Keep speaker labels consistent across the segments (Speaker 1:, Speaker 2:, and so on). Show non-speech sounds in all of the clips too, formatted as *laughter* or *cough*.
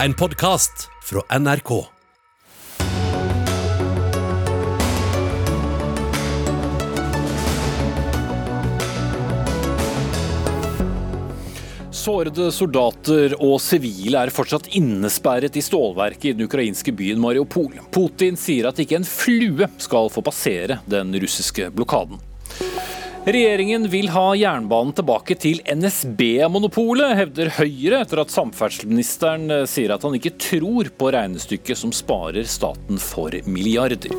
Speaker 1: En podkast fra NRK.
Speaker 2: Sårede soldater og sivile er fortsatt innesperret i stålverket i den ukrainske byen Mariupol. Putin sier at ikke en flue skal få passere den russiske blokaden. Regjeringen vil ha jernbanen tilbake til NSB-monopolet, hevder Høyre, etter at samferdselsministeren sier at han ikke tror på regnestykket som sparer staten for milliarder.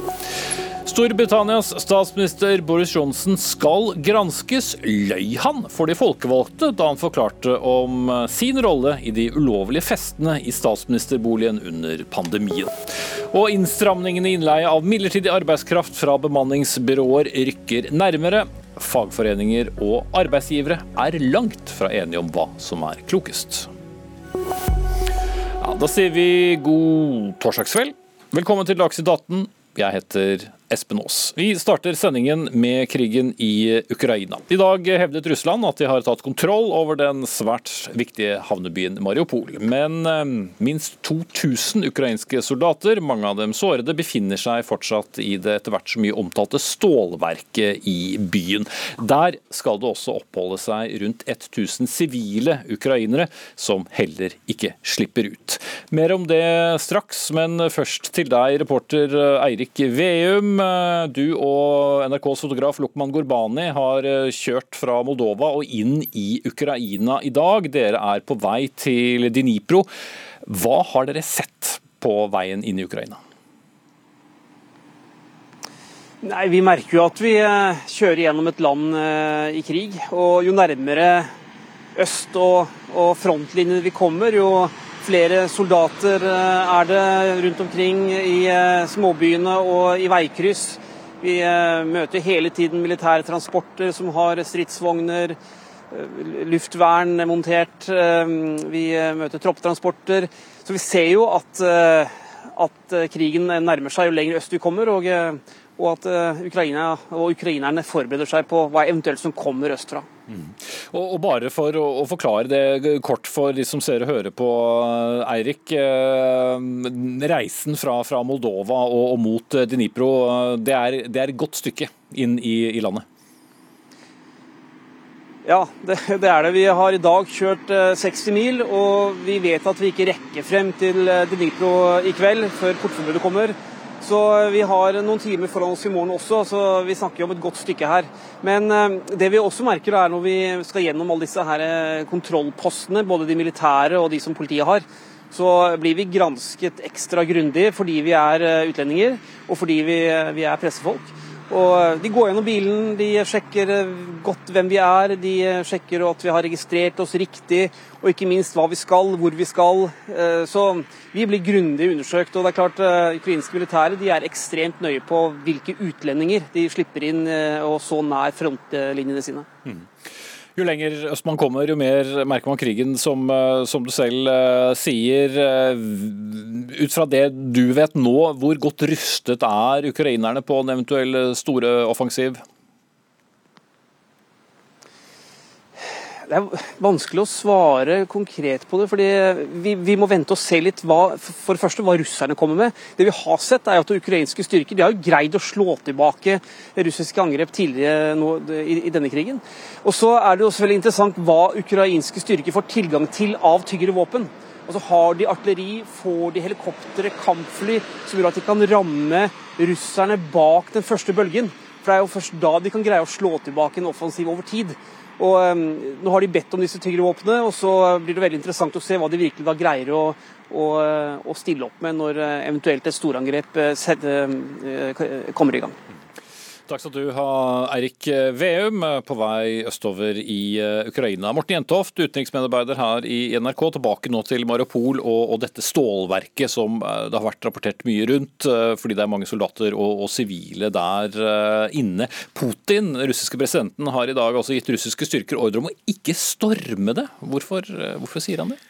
Speaker 2: Storbritannias statsminister Boris Johnson skal granskes. Løy han for de folkevalgte da han forklarte om sin rolle i de ulovlige festene i statsministerboligen under pandemien? Og innstramningene i innleie av midlertidig arbeidskraft fra bemanningsbyråer rykker nærmere. Fagforeninger og arbeidsgivere er langt fra enige om hva som er klokest. Ja, da sier vi god torsdagskveld. Velkommen til Dagsnytt 18. Jeg heter Espen Aas. Vi starter sendingen med krigen i Ukraina. I dag hevdet Russland at de har tatt kontroll over den svært viktige havnebyen Mariupol. Men eh, minst 2000 ukrainske soldater, mange av dem sårede, befinner seg fortsatt i det etter hvert så mye omtalte stålverket i byen. Der skal det også oppholde seg rundt 1000 sivile ukrainere, som heller ikke slipper ut. Mer om det straks, men først til deg, reporter Eirik Veum. Eh, du og NRKs fotograf Lukman Gurbani har eh, kjørt fra Moldova og inn i Ukraina i dag. Dere er på vei til Dnipro. Hva har dere sett på veien inn i Ukraina?
Speaker 3: Nei, Vi merker jo at vi eh, kjører gjennom et land i krig. Og jo nærmere øst og, og frontlinjen vi kommer, jo Flere soldater eh, er det rundt omkring i eh, småbyene og i veikryss. Vi eh, møter hele tiden militære transporter som har stridsvogner, luftvern montert. Vi møter tropptransporter. Så vi ser jo at, at krigen nærmer seg jo lenger øst vi kommer. og og at Ukraina og ukrainerne forbereder seg på hva eventuelt som kommer østfra. Mm.
Speaker 2: Og, og, Bare for å, å, forklare det kort for de som ser og hører på, Eirik. Eh, reisen fra, fra Moldova og, og, mot Dnipro, det er, det er et godt stykke inn i, i landet?
Speaker 3: Ja, det, det, er det. Vi har i dag kjørt 60 mil, og vi vet at vi ikke rekker frem til Dnipro i kveld, før portforbudet kommer. Så vi har noen timer foran oss i morgen også, så vi snakker om et godt stykke her. Men eh, det vi også merker er når vi skal gjennom alle disse her eh, kontrollpostene, både de militære og de som politiet har, så blir vi gransket ekstra grundig fordi vi er eh, utlendinger og fordi vi, vi er pressefolk. Og De går gjennom bilen, de sjekker godt hvem vi er, de sjekker at vi har registrert oss riktig, og ikke minst hva vi skal, hvor vi skal. Eh, så vi blir grundig undersøkt. og det er klart eh, Ukrainske militære de er ekstremt nøye på hvilke utlendinger de slipper inn eh, og så nær frontlinjene sine. Mm.
Speaker 2: Jo lenger øst man kommer, jo mer merker man krigen, som, eh, som du selv uh, sier. Uh, ut fra det du vet nå, hvor godt rustet er ukrainerne på en eventuell store offensiv?
Speaker 3: Det er vanskelig å svare konkret på det. fordi vi, vi, må vente og se litt hva, for det første, hva russerne kommer med. Det vi har sett er at Ukrainske styrker de har jo greid å slå tilbake russiske angrep tidligere nå, i, i, denne krigen. Og Så er det jo selvfølgelig interessant hva ukrainske styrker får tilgang til av tyggere våpen. Altså Har de artilleri, får de helikoptre, kampfly, som gjør at de kan ramme russerne bak den første bølgen. For det er jo først da de kan greie å slå tilbake en offensiv over tid. Og um, Nå har de bedt om disse tyngre og så blir det veldig interessant å se hva de virkelig da greier å, å, å stille opp med når eh, eventuelt et storangrep eh, eh, kommer i gang.
Speaker 2: Takk skal du ha, Eirik Veum, på vei østover i eh, Ukraina. Morten Jentoft, utenriksmedarbeider her i NRK, tilbake nå til Mariupol og, og, dette stålverket som eh, det har vært rapportert mye rundt, eh, fordi det er mange soldater og, og sivile der inne. Putin, russiske presidenten, har i dag altså gitt russiske styrker ordre om å ikke storme det. Hvorfor, hvorfor sier han det?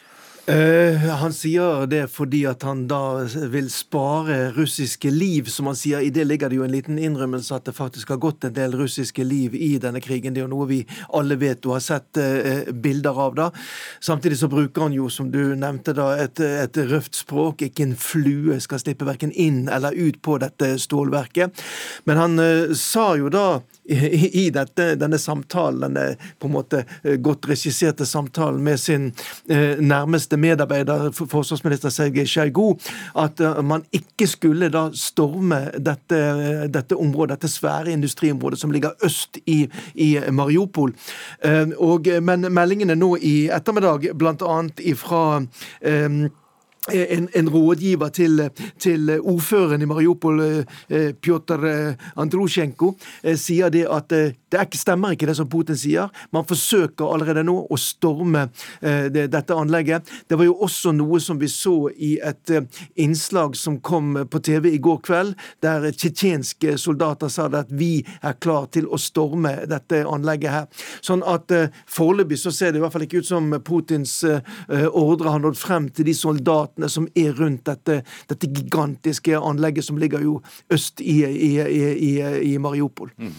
Speaker 4: Uh, han sier det fordi at han da vil spare russiske liv, som han sier. I det ligger det jo en liten innrømmelse at det faktisk har gått en del russiske liv i denne krigen. Det er jo noe vi alle vet og har sett uh, bilder av. da. Samtidig så bruker han jo, som du nevnte, da, et, et røft språk. Ikke en flue skal slippe verken inn eller ut på dette stålverket. Men han uh, sa jo da i, dette, denne samtalen, denne på en måte eh, godt regisserte samtalen med sin eh, nærmeste medarbeider, forsvarsminister Sergej Sjajgo, at eh, man ikke skulle da storme dette, dette området, dette svære industriområdet som ligger øst i, i Mariupol. Og, men meldingene nå i ettermiddag, bl.a. ifra en, en, rådgiver til, til, ordføreren i Mariupol, eh, Pjotr eh, Andrusjenko, eh, sier det at det ikke stemmer ikke det som Putin sier. Man forsøker allerede nå å storme det, dette anlegget. Det var jo også noe som vi så i et innslag som kom på TV i går kveld, der tsjetsjenske soldater sa at vi er klar til å storme dette anlegget her. Sånn at foreløpig så ser det i hvert fall ikke ut som Putins ordre har nådd frem til de soldatene soldatene som er rundt dette, dette gigantiske anlegget som ligger jo øst i, i, i, i Mariupol. Mm.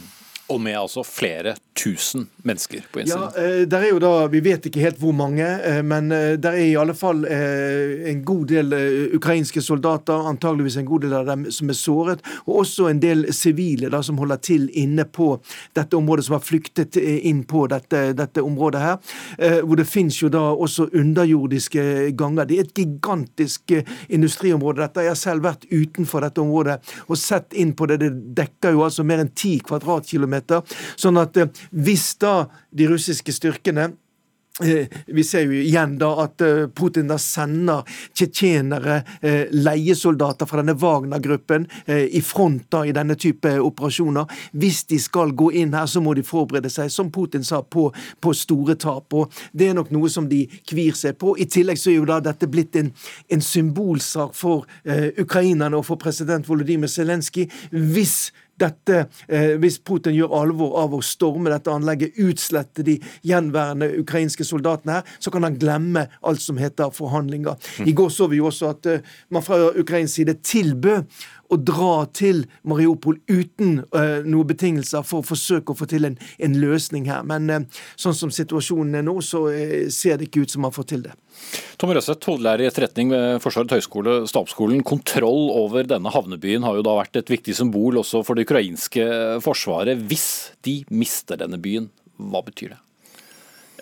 Speaker 2: Og med altså flere tusen mennesker på innsiden.
Speaker 4: Ja, eh, der er jo da, Vi vet ikke helt hvor mange, eh, men eh, der er i alle fall en god del ukrainske soldater, antageligvis en god del av dem som er såret, og også en del sivile da som holder til inne på dette området, som har flyktet inn på dette, dette området her. Hvor det finnes jo da også underjordiske ganger. Det er et gigantisk industriområde. Dette Jeg har selv vært utenfor dette området og sett inn på det. Det dekker jo altså mer enn ti kvadratkilometer kilometer. Sånn at eh, hvis da de russiske styrkene eh, vi ser jo igjen da at eh, Putin da sender tsjetsjenere, leiesoldater fra denne Wagner-gruppen, i front da i denne type operasjoner. Hvis de skal gå inn her, så må de forberede seg, som Putin sa, på, på store tap. og Det er nok noe som de kvir seg på. I tillegg så er jo da dette blitt en, en symbolsak for uh, ukrainerne og for president Volodymyr Zelenskyj. Hvis dette, eh, hvis Putin gjør alvor av å storme dette anlegget, utslette de gjenværende ukrainske soldatene her, så kan han glemme alt som heter forhandlinger. I går så vi jo også at eh, man fra ukrainsk side tilbød å dra til Mariupol uten uh, noen betingelser for å forsøke å få til en, en løsning her. Men uh, sånn som situasjonen er nå, så uh, ser det ikke ut som man får til det.
Speaker 2: Tom Røseth, hovedlærer i etterretning ved Forsvarets høgskole, Stabsskolen. Kontroll over denne havnebyen har jo da vært et viktig symbol også for det ukrainske forsvaret. Hvis de mister denne byen, hva betyr det?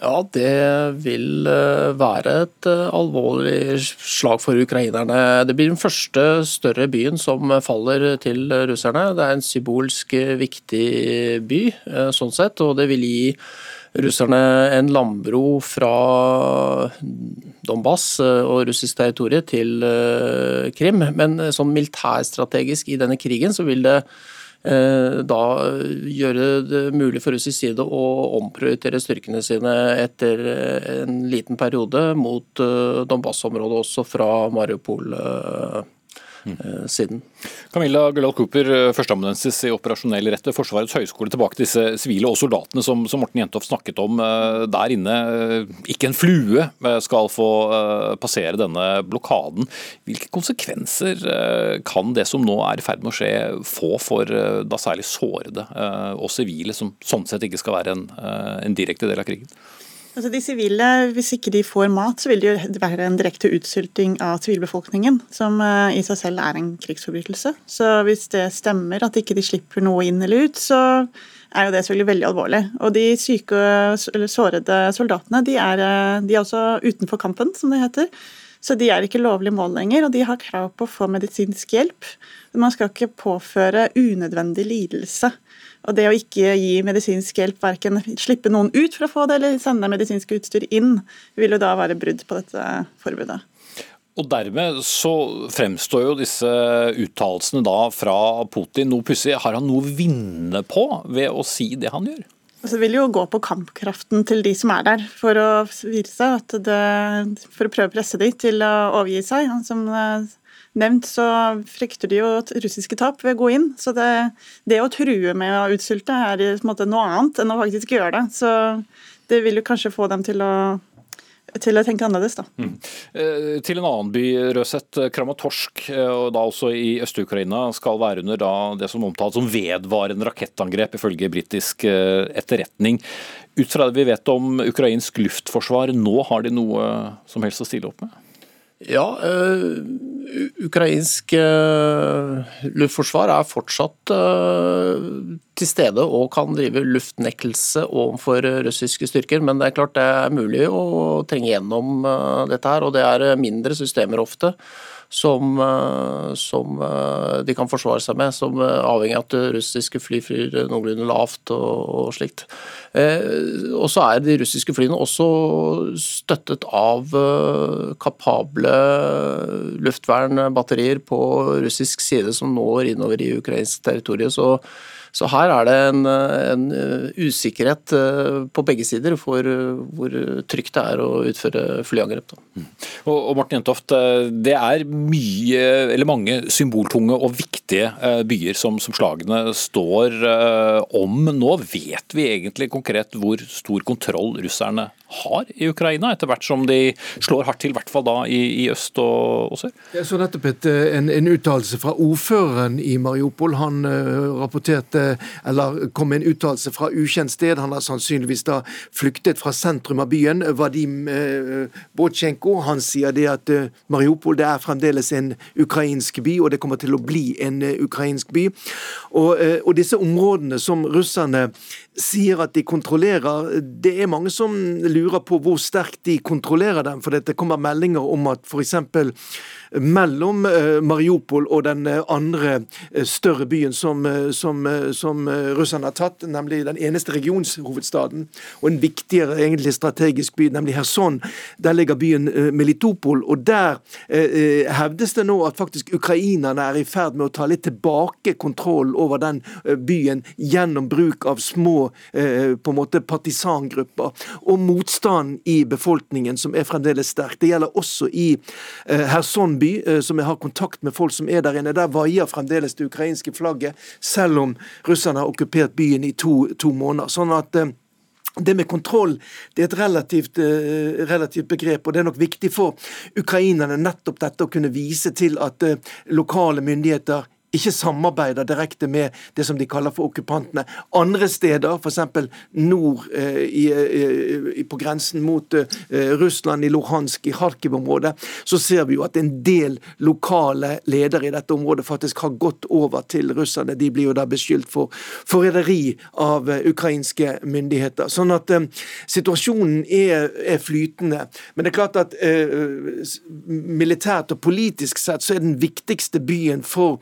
Speaker 5: Ja, det vil eh, være et eh, alvorlig slag for ukrainerne. Det blir den første større byen som faller til russerne. Det er en symbolsk viktig by, eh, sånn sett, og det vil gi russerne en landbro fra Donbas og russisk territorium til Krim. Men sånn militærstrategisk i denne krigen så vil det Eh, da gjøre det mulig for russisk side å omprioritere styrkene sine etter en liten periode mot eh, Donbas-området, også fra Mariupol Eh, siden.
Speaker 2: Camilla Gullal Cooper, eh, førsteamanuensis i operasjonell rett ved Forsvarets høgskole. Tilbake til disse sivile og soldatene som, som Morten Jentoft snakket om eh, der inne. Ikke en flue skal få passere denne blokaden. Hvilke konsekvenser kan det som nå er i ferd med å skje få for da særlig sårede og sivile, som sånn sett ikke skal være en, en direkte del av krigen?
Speaker 6: Altså de sivile, Hvis ikke de får mat, så vil det jo være en direkte utsulting av sivilbefolkningen, som eh, i seg selv er en krigsforbrytelse. Så hvis det stemmer at ikke de slipper noe inn eller ut, så er jo det selvfølgelig veldig alvorlig. Og de syke eller sårede soldatene de er, eh, de er også utenfor kampen, som det heter. Så de er ikke lovlig mål lenger, og de har krav på å få medisinsk hjelp. Man skal ikke påføre unødvendig lidelse og det å ikke gi medisinsk hjelp, verken slippe noen ut for å få det, eller sende medisinsk utstyr inn, vil jo da være brudd på dette forbudet.
Speaker 2: Og Dermed så fremstår jo disse uttalelsene da fra Putin noe pussig. Har han noe å vinne på ved å si det han gjør?
Speaker 6: Det vil jo gå på kampkraften til de som er der, for å vise at det, for å prøve å presse dem til å overgi seg. Som nevnt, så frykter de jo russiske tap ved å gå inn. Så det, det å true med å utsulte er måte, noe annet enn å faktisk gjøre det. Så det vil jo kanskje få dem til å til å tenke annerledes. da.
Speaker 2: Mm. Eh, til en annen by, Røseth. Kramatorsk, eh, og da også i Øst-Ukraina, skal være under da det som omtales som vedvarende rakettangrep, ifølge britisk eh, etterretning. Ut fra det vi vet om ukrainsk luftforsvar, nå har de noe som helst å stille opp med?
Speaker 5: Ja, øh, ukrainsk øh, luftforsvar er fortsatt øh, til stede og kan drive luftnektelse overfor russiske styrker. Men det er klart det er mulig å trenge gjennom dette her, og det er mindre systemer ofte som, eh, som, eh, de kan forsvare seg med, som avhengig av at russiske fly flyr noenlunde lavt og, og slikt. Eh, og så er de russiske flyene også støttet av kapable luftvernbatterier på russisk side som når innover i ukrainsk territorium. Så så her er det en, en uh, usikkerhet uh, på begge sider for hvor trygt det er å utføre flyangrep. Mm.
Speaker 2: Og, og, Martin Jentoft, det er mye, eller mange symboltunge og viktige byer som, som slagene står om. Nå vet vi egentlig konkret hvor stor kontroll russerne har i Ukraina, etter hvert som de slår hardt til, i hvert fall da i, i øst og, og, sør?
Speaker 4: Jeg så nettopp et, en, en uttalelse fra ordføreren i Mariupol. Han uh, rapporterte, eller kom med en uttalelse fra ukjent sted. Han har sannsynligvis da flyktet fra sentrum av byen. Vadim uh, Botsjenko han sier det at uh, Mariupol det er fremdeles en ukrainsk by, og det kommer til å bli en ukrainsk by. Og, og disse områdene som russerne sier at de kontrollerer. Det er mange som lurer på hvor sterkt de kontrollerer dem. For det kommer meldinger om at f.eks mellom eh, Mariupol og den eh, andre eh, større byen som, som, som russerne har tatt, nemlig den eneste regionshovedstaden, og en viktigere egentlig strategisk by, nemlig Kherson. Der ligger byen Melitopol, og der hevdes det nå at faktisk ukrainerne er i ferd med å ta litt tilbake kontroll over den byen gjennom bruk av små eh, på en måte partisangrupper, og motstand i befolkningen som er fremdeles sterk. Det gjelder også i eh, eh, som jeg har kontakt med folk som er der inne. Der vaier fremdeles det ukrainske flagget, selv om russerne har okkupert byen i to, to måneder. Sånn at eh, det med kontroll det er et relativt, relativt, begrep, og det er nok viktig for ukrainerne nettopp dette å kunne vise til at lokale myndigheter ikke samarbeider direkte med det som de kaller for okkupantene. Andre steder, f.eks. nord eh, i, eh, i, på grensen mot eh, Russland, i Luhansk, i Kharkiv-området, så ser vi jo at en del lokale ledere i dette området faktisk har gått over til russerne. De blir jo da beskyldt for forræderi av eh, ukrainske myndigheter. Sånn at eh, situasjonen er, er, flytende. Men det er klart at eh, militært og politisk sett så er den viktigste byen for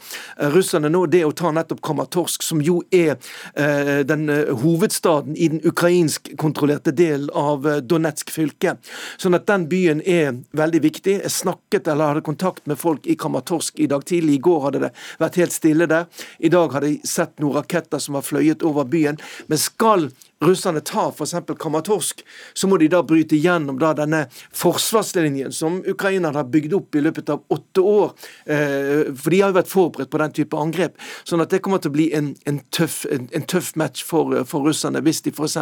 Speaker 4: russerne nå, det å ta nettopp Kramatorsk, som jo er eh, den eh, hovedstaden i den ukrainsk-kontrollerte delen av Donetsk fylke. Sånn at den byen er veldig viktig. Jeg snakket eller hadde kontakt med folk i Kramatorsk i dag tidlig. I går hadde det vært helt stille der. I dag hadde jeg sett noen raketter som har fløyet over byen. Men skal russerne tar f.eks. Kramatorsk, så må de da bryte gjennom da denne forsvarslinjen som Ukraina har bygd opp i løpet av åtte år. Eh, for de har jo vært forberedt på den type angrep. Sånn at det kommer til å bli en, en, tøff, en, en tøff, match for, for russerne hvis de f.eks.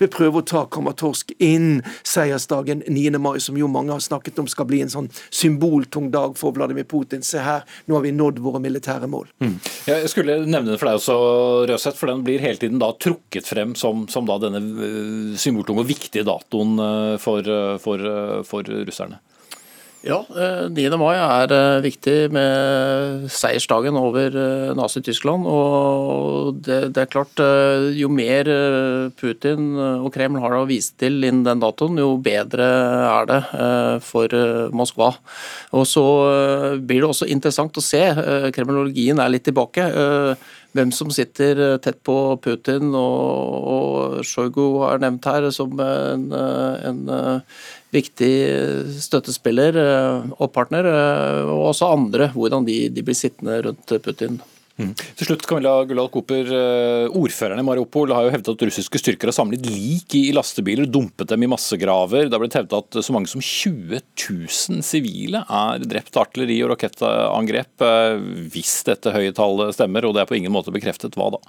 Speaker 4: vil prøve å ta Kramatorsk innen seiersdagen 9. mai, som jo mange har snakket om skal bli en sånn symboltung dag for Vladimir Putin. Se her, nå har vi nådd våre militære mål. Mm.
Speaker 2: Jeg skulle nevne det for deg også, Røseth, for den blir hele tiden da trukket frem som som da denne eh, symboltunge og viktige datoen eh, for, eh, for, for russerne?
Speaker 5: Ja, 9. mai er viktig med seiersdagen over Nazi-Tyskland. Og det, det, er klart, jo mer Putin og Kreml har å vise til innen den datoen, jo bedre er det for Moskva. Og så blir det også interessant å se. Kremlologien er litt tilbake hvem som sitter eh, tett på Putin, og, og Sjojgu har nevnt her som en, eh, en eh, viktig støttespiller og partner, og også andre, hvordan de, de blir sittende rundt Putin.
Speaker 2: Mm. Til slutt, Camilla Gullal Koper, eh, Ordføreren i Mariupol har jo hevdet at russiske styrker har samlet lik i lastebiler og dumpet dem i massegraver. Det har blitt hevdet at så mange som 20 000 sivile er drept artilleri- og rakettangrep. Eh, hvis dette høye tallet stemmer, og det er på ingen måte bekreftet, hva da?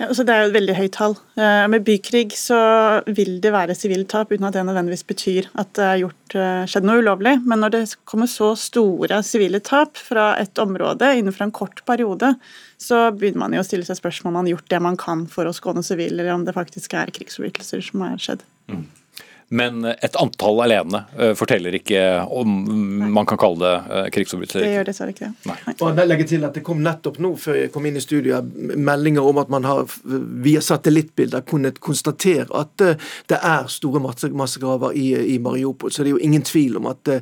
Speaker 6: Ja, altså det er jo et veldig høyt tall. Eh, med bykrig så vil det være sivile tap, uten at det nødvendigvis betyr at det gjort, eh, skjedd noe ulovlig. Men når det kommer så store sivile tap fra et område innenfor en kort periode, så begynner man jo å stille seg spørsmål om man har gjort det man kan for å skåne sivile, eller om det faktisk er krigsforbrytelser som har skjedd. Mm.
Speaker 2: Men et antall alene uh, forteller ikke om Nei. man kan kalle det uh, krigsforbrytelser.
Speaker 6: Det gjør dessverre ikke det.
Speaker 4: Nei. Og jeg legger til at Det kom nettopp nå før jeg kom inn i studio meldinger om at man har via satellittbilder kunnet konstatere at uh, det er store massegraver i, i Mariupol. Så det er jo ingen tvil om at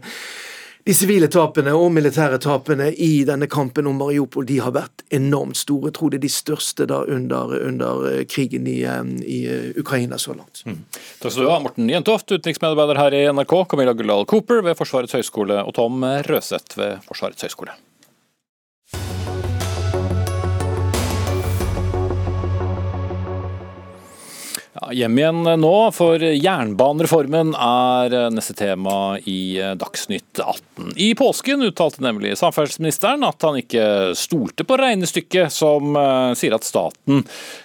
Speaker 4: de sivile tapene og militære tapene i denne kampen om Mariupol de har vært enormt store. Jeg tror det er de største da under, under eh, krigen i, eh, i, eh, Ukraina så langt. Mm.
Speaker 2: Takk skal du ha, Morten Jentoft, utenriksmedarbeider her i NRK, Camilla Gullal Cooper ved Forsvarets høgskole og Tom Røseth ved Forsvarets høgskole. Ja, hjem igjen nå, for jernbanereformen er neste tema i Dagsnytt 18. I påsken uttalte nemlig samferdselsministeren at han ikke stolte på regnestykket som sier at staten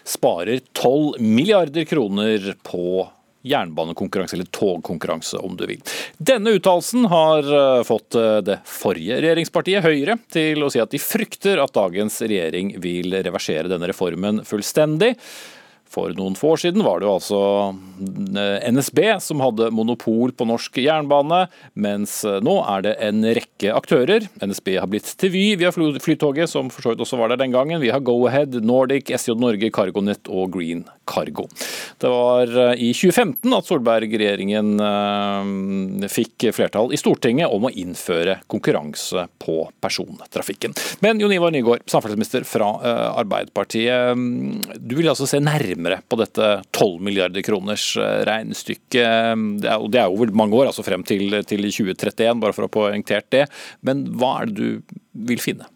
Speaker 2: sparer 12 milliarder kroner på jernbanekonkurranse, eller togkonkurranse om du vil. Denne uttalelsen har eh, fått eh, det forrige regjeringspartiet, Høyre, til å si at de frykter at dagens regjering vil reversere denne reformen fullstendig. For noen få år siden var det jo altså eh, NSB som hadde monopol på norsk jernbane, mens eh, nå er det en rekke aktører. NSB har blitt til Vy via Flytoget, som for så vidt også var der den gangen. Vi har Go-Ahead, Nordic, SJ Norge, CargoNet og Green Cargo. Det var eh, i 2015 at Solberg-regjeringen fikk flertall i Stortinget om å innføre konkurranse på persontrafikken. Men Jon Ivar Nygaard, samferdselsminister fra Arbeiderpartiet, du vil altså se nærmere nærmere på dette 12 milliarder kroners eh, regnestykket. Det er, det er jo mange år, altså frem til, til 2031, bare for å ha poengtert det. Men hva er det du vil finne?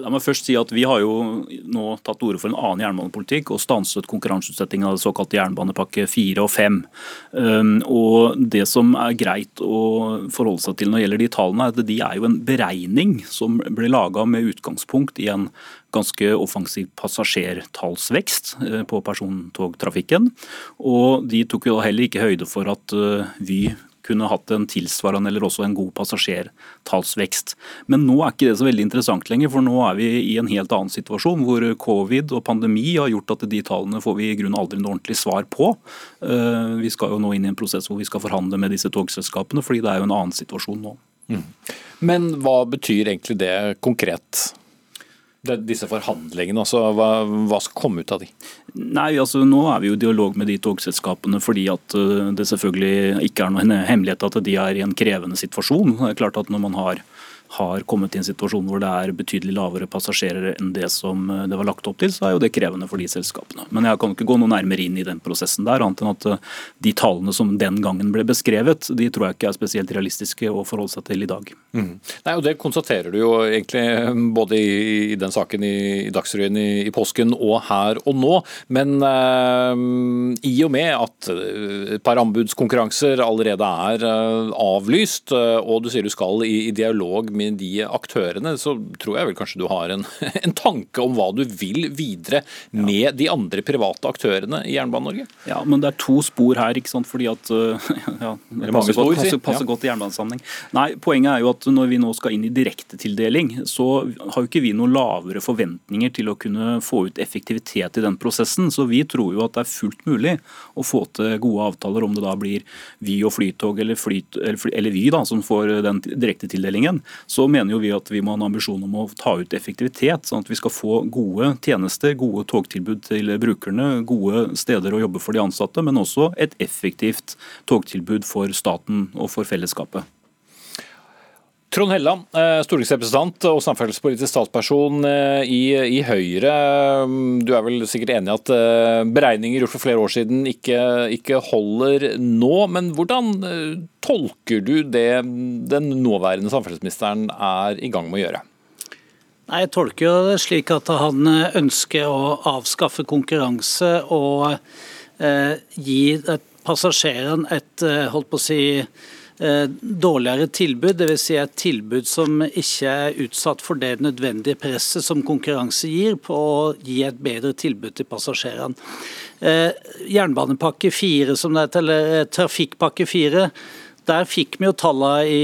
Speaker 7: La meg først si at Vi har jo nå tatt til orde for en annen jernbanepolitikk og stanset konkurranseutsettingen av det såkalte jernbanepakke 4 og 5. Um, og Det som er greit å forholde seg til når det gjelder de tallene, er at de er jo en beregning som ble laga med utgangspunkt i en ganske offensiv passasjertallsvekst eh, på persontogtrafikken. Og De tok jo heller ikke høyde for at eh, Vy kunne hatt en tilsvarende eller også en god passasjertallsvekst. Men nå er ikke det så veldig interessant lenger, for nå er vi i en helt annen situasjon hvor covid og pandemi har gjort at de tallene får vi i grunnen aldri noe ordentlig svar på. Eh, vi skal jo nå inn i en prosess hvor vi skal forhandle med disse togselskapene, fordi det er jo en annen situasjon nå. Mm.
Speaker 2: Men hva betyr egentlig det konkret? Disse forhandlingene, altså hva, hva, skal komme ut av de?
Speaker 7: Nei, altså Nå er vi jo i dialog med de togselskapene fordi at eh, det selvfølgelig ikke er noen hemmelighet at de er i en krevende situasjon. Det er klart at Når man har har kommet i en situasjon hvor det er betydelig lavere passasjerer enn det som eh, det var lagt opp til, så er jo det krevende for de selskapene. Men jeg kan ikke gå noe nærmere inn i den prosessen der, annet enn at eh, de tallene som den gangen ble beskrevet, de tror jeg ikke er spesielt realistiske å forholde seg til i dag. Mm.
Speaker 2: Nei, og Det konstaterer du jo egentlig eh, både i, i den saken i, i Dagsrevyen i, i, påsken og her og nå. Men øh, i og med at et par anbudskonkurranser allerede er øh, avlyst, øh, og du sier du skal i, i dialog med med de aktørene, så tror jeg vel kanskje du har en, *laughs* en tanke om hva du vil videre med ja. de andre private aktørene i Jernbane-Norge?
Speaker 7: Ja, men det er to spor her, ikke sant. Fordi at *laughs* ja, det passer, spor, godt, passer, passer ja. godt i jernbanesammenheng. Nei, Poenget er jo at når vi nå skal inn i direktetildeling, så har jo ikke vi noen lavere forventninger til å kunne få ut effektivitet i den prosessen. Så vi tror jo at det er fullt mulig å få til gode avtaler, om det da blir Vy og Flytog eller, flyt, eller, eller Vy da, som får den direktetildelingen så mener jo vi at vi må ha en ambisjon om å ta ut effektivitet, sånn at vi skal få gode tjenester, gode togtilbud til brukerne, gode steder å jobbe for de ansatte, men også et effektivt togtilbud for staten og for fellesskapet.
Speaker 2: Trond Helleland, eh, stortingsrepresentant og samferdselspolitisk statsperson eh, i, i, Høyre. Du er vel sikkert enig i at eh, beregninger gjort for flere år siden ikke, ikke holder nå. Men hvordan tolker du det den nåværende samferdselsministeren er i gang med å gjøre?
Speaker 8: Nei, Jeg tolker det slik at han ønsker å avskaffe konkurranse og eh, gi passasjeren et holdt på å si, dårligere tilbud, dvs. Si et tilbud som ikke er utsatt for det nødvendige presset som konkurranse gir, på å gi et bedre tilbud til passasjerene. Eh, jernbanepakke 4, som det heter, eller Trafikkpakke 4, der fikk vi jo tallene i,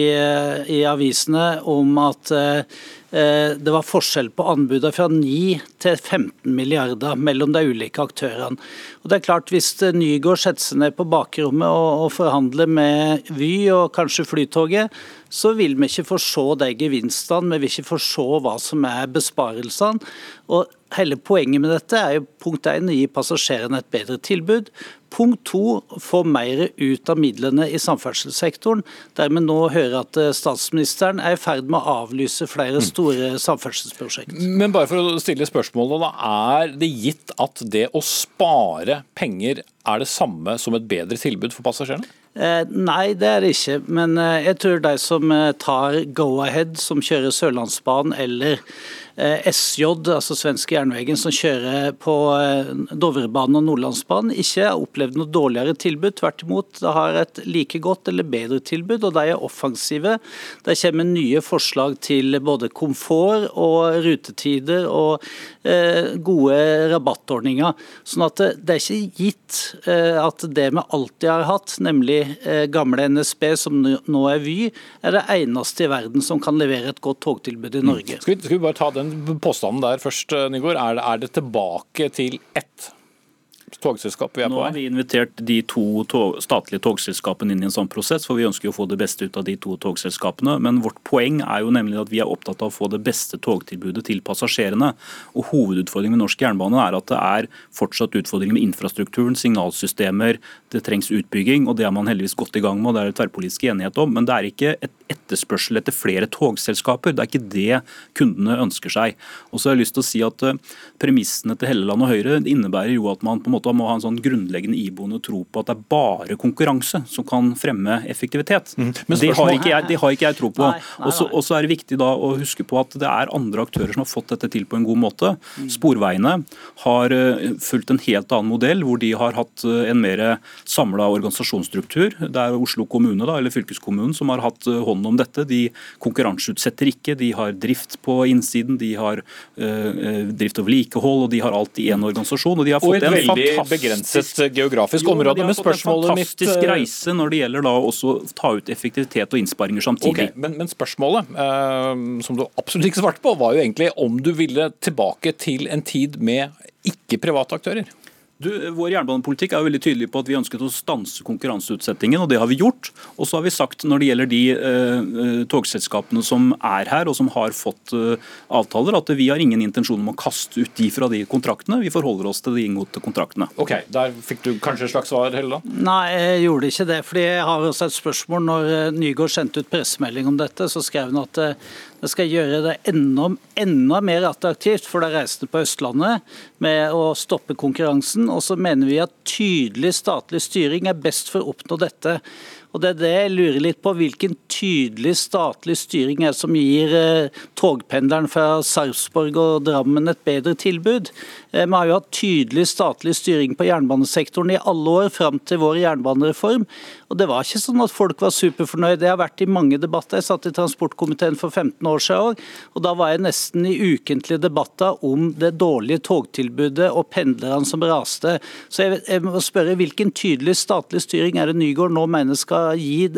Speaker 8: i avisene om at Eh, det var forskjell på anbudene fra 9 til 15 milliarder mellom de ulike aktørene. Og det er klart Hvis Nygård setter seg ned på bakrommet og forhandler med Vy og kanskje Flytoget, så vil vi ikke få se de gevinstene, vi vil ikke få se hva som er besparelsene. Og Hele poenget med dette er jo punkt 1, å gi passasjerene et bedre tilbud. Punkt to, få mer ut av midlene i samferdselssektoren. Der vi nå hører at eh, statsministeren er i ferd med å avlyse flere mm. store samferdselsprosjekt.
Speaker 2: Men bare for å stille spørsmålet, da, er det gitt at det å spare penger er det samme som et bedre tilbud for passasjerene?
Speaker 8: Eh, nei, det er det ikke. Men eh, jeg tror de som tar Go-Ahead, som kjører Sørlandsbanen, eller SJ, altså svenske jernvegen, som kjører på Dovrebanen og Nordlandsbanen, ikke har opplevd noe dårligere tilbud. Tvert imot, de har et like godt eller bedre tilbud, og de er offensive. De kommer nye forslag til både komfort og rutetider og gode rabattordninger. Sånn at det er ikke gitt at det vi alltid har hatt, nemlig Eh, gamle NSB, som nå er Vy, er det eneste i verden som kan levere et godt togtilbud i mm. Norge.
Speaker 2: Skal vi, skal vi bare ta den påstanden der først, eh, Nygaard. Er er det tilbake til ett togselskap vi er på
Speaker 7: Nå har vi invitert de to tog, statlige togselskapene inn i en sånn prosess, for vi ønsker å få det beste ut av de to togselskapene. Men vårt poeng er jo nemlig at vi er opptatt av å få det beste togtilbudet til passasjerene. Og Hovedutfordringen med norsk jernbane er at det er fortsatt utfordringer med infrastrukturen, signalsystemer, det trengs utbygging, og det er man heldigvis godt i gang med, og det er det tverrpolitisk enighet om. Men det er ikke et etterspørsel etter flere togselskaper. Det er ikke det kundene ønsker seg. Og så har jeg lyst til å si at eh, Premissene til Helleland og Høyre innebærer jo at man på en måte må ha en sånn grunnleggende iboende tro på at det er bare konkurranse som kan fremme effektivitet. Mm. Det, har jeg, det, har ikke jeg, tro på. Og så er det viktig da å huske på at det er andre aktører som har fått dette til på en god måte. Mm. Sporveiene har uh, fulgt en helt annen modell, hvor de har hatt uh, en mer samla organisasjonsstruktur. Det er Oslo kommune da, eller fylkeskommunen som har hatt uh, hånd om dette. De konkurranseutsetter ikke, de har drift på innsiden, de har drift og vedlikehold, og de har alt i én organisasjon. og de har fått en
Speaker 2: fantastisk begrenset geografisk jo, område.
Speaker 7: Men spørsmålet En fantastisk reise når det gjelder da også ta ut effektivitet og innsparinger samtidig.
Speaker 2: Okay, men, men, spørsmålet, eh, som du absolutt ikke svarte på, var jo egentlig om du ville tilbake til en tid med ikke-private aktører.
Speaker 7: Du, vår jernbanepolitikk er jo veldig tydelig på at vi ønsket å stanse konkurranseutsettingen, og det har vi gjort. Og så har vi sagt når det gjelder de eh, togselskapene som er her og som har fått eh, avtaler, at vi har ingen intensjon om å kaste ut de fra de kontraktene. Vi forholder oss til de inngåtte kontraktene.
Speaker 2: Ok, Der fikk du kanskje et slags svar, Helleland?
Speaker 8: Nei, jeg gjorde ikke det. fordi Jeg har også et spørsmål. Når Nygaard sendte ut pressemelding om dette, så skrev han at det skal gjøre det enda, enda mer attraktivt for de reisende på Østlandet med å stoppe konkurransen. Og så mener vi at tydelig statlig styring er best for å oppnå dette. Og det er det jeg lurer litt på. Hvilken tydelig statlig styring er det som gir eh, togpendleren fra Sarpsborg og Drammen et bedre tilbud? Eh, vi har jo hatt tydelig statlig styring på jernbanesektoren i alle år fram til vår jernbanereform. Og det var ikke sånn at folk var superfornøyde. Det har vært i mange debatter. Jeg satt i transportkomiteen for 15 år siden òg, og da var jeg nesten i ukentlige debatter om det dårlige togtilbudet og pendlerne som raste. Så jeg, jeg må spørre, hvilken tydelig statlig styring er det Nygård nå mener skal skal gi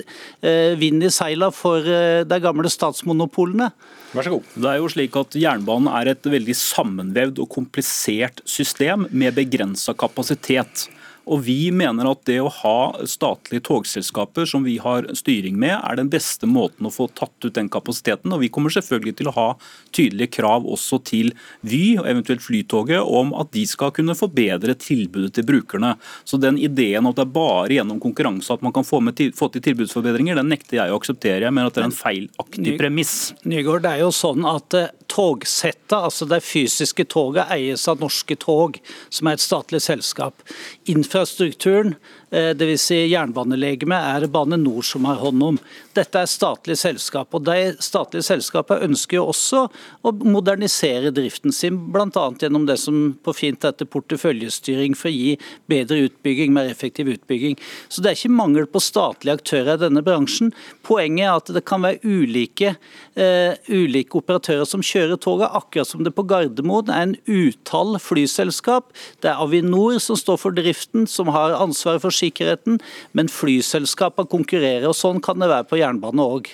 Speaker 8: eh, vind i seila for eh, de gamle statsmonopolene.
Speaker 2: Vær så god.
Speaker 7: Det er jo slik at Jernbanen er et veldig sammenvevd og komplisert system med begrensa kapasitet. Og Vi mener at det å ha statlige togselskaper som vi har styring med, er den beste måten å få tatt ut den kapasiteten. Og Vi kommer selvfølgelig til å ha tydelige krav også til Vy og eventuelt Flytoget om at de skal kunne forbedre tilbudet til brukerne. Så den ideen at det er bare gjennom konkurranse at man kan få, med, få til tilbudsforbedringer, den nekter jeg å akseptere. Jeg mener at det er en feilaktig premiss.
Speaker 8: Nygaard, det er jo sånn at eh, togsettet, altså de fysiske togene, eies av Norske Tog, som er et statlig selskap. Infrastrukturen Dvs. Si jernbanelegemet er Bane Nor som har hånd om. Dette er statlige selskap. og De statlige selskapene ønsker jo også å modernisere driften sin, bl.a. gjennom det som på fint heter porteføljestyring, for å gi bedre utbygging, mer effektiv utbygging. Så Det er ikke mangel på statlige aktører i denne bransjen. Poenget er at det kan være ulike, uh, ulike operatører som kjører toget, akkurat som det på Gardermoen er en utall flyselskap. Det er Avinor som står for driften, som har ansvaret for sikkerheten, men flyselskapene konkurrerer, og sånn kan det være på jernbane òg.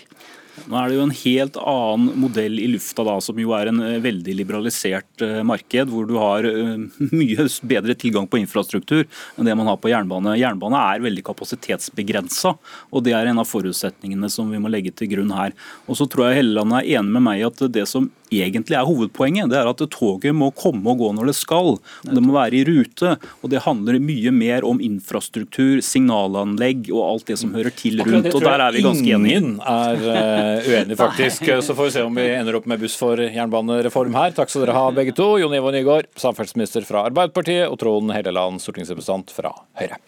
Speaker 7: Nå er det jo en helt annen modell i lufta, da, som jo er en eh, veldig liberalisert uh, marked, hvor du har uh, *laughs* mye bedre tilgang på infrastruktur enn det man har på jernbane. Jernbane er veldig kapasitetsbegrensa, og det er en av forutsetningene som vi må legge til grunn her. Og så tror jeg Helleland er enig med meg at det som egentlig er hovedpoenget. Det er at toget må komme og gå når det skal. Det må være i rute. og Det handler mye mer om infrastruktur, signalanlegg og alt det som hører til rundt. og Der er vi ganske enige.
Speaker 2: Ingen er uh, uenig, *laughs* faktisk. Så får vi se om vi ender opp med buss for jernbanereform her. Takk skal dere ha, begge to. Jon Ivar Nygaard, samferdselsminister fra Arbeiderpartiet, og Trond Helleland, stortingsrepresentant fra Høyre.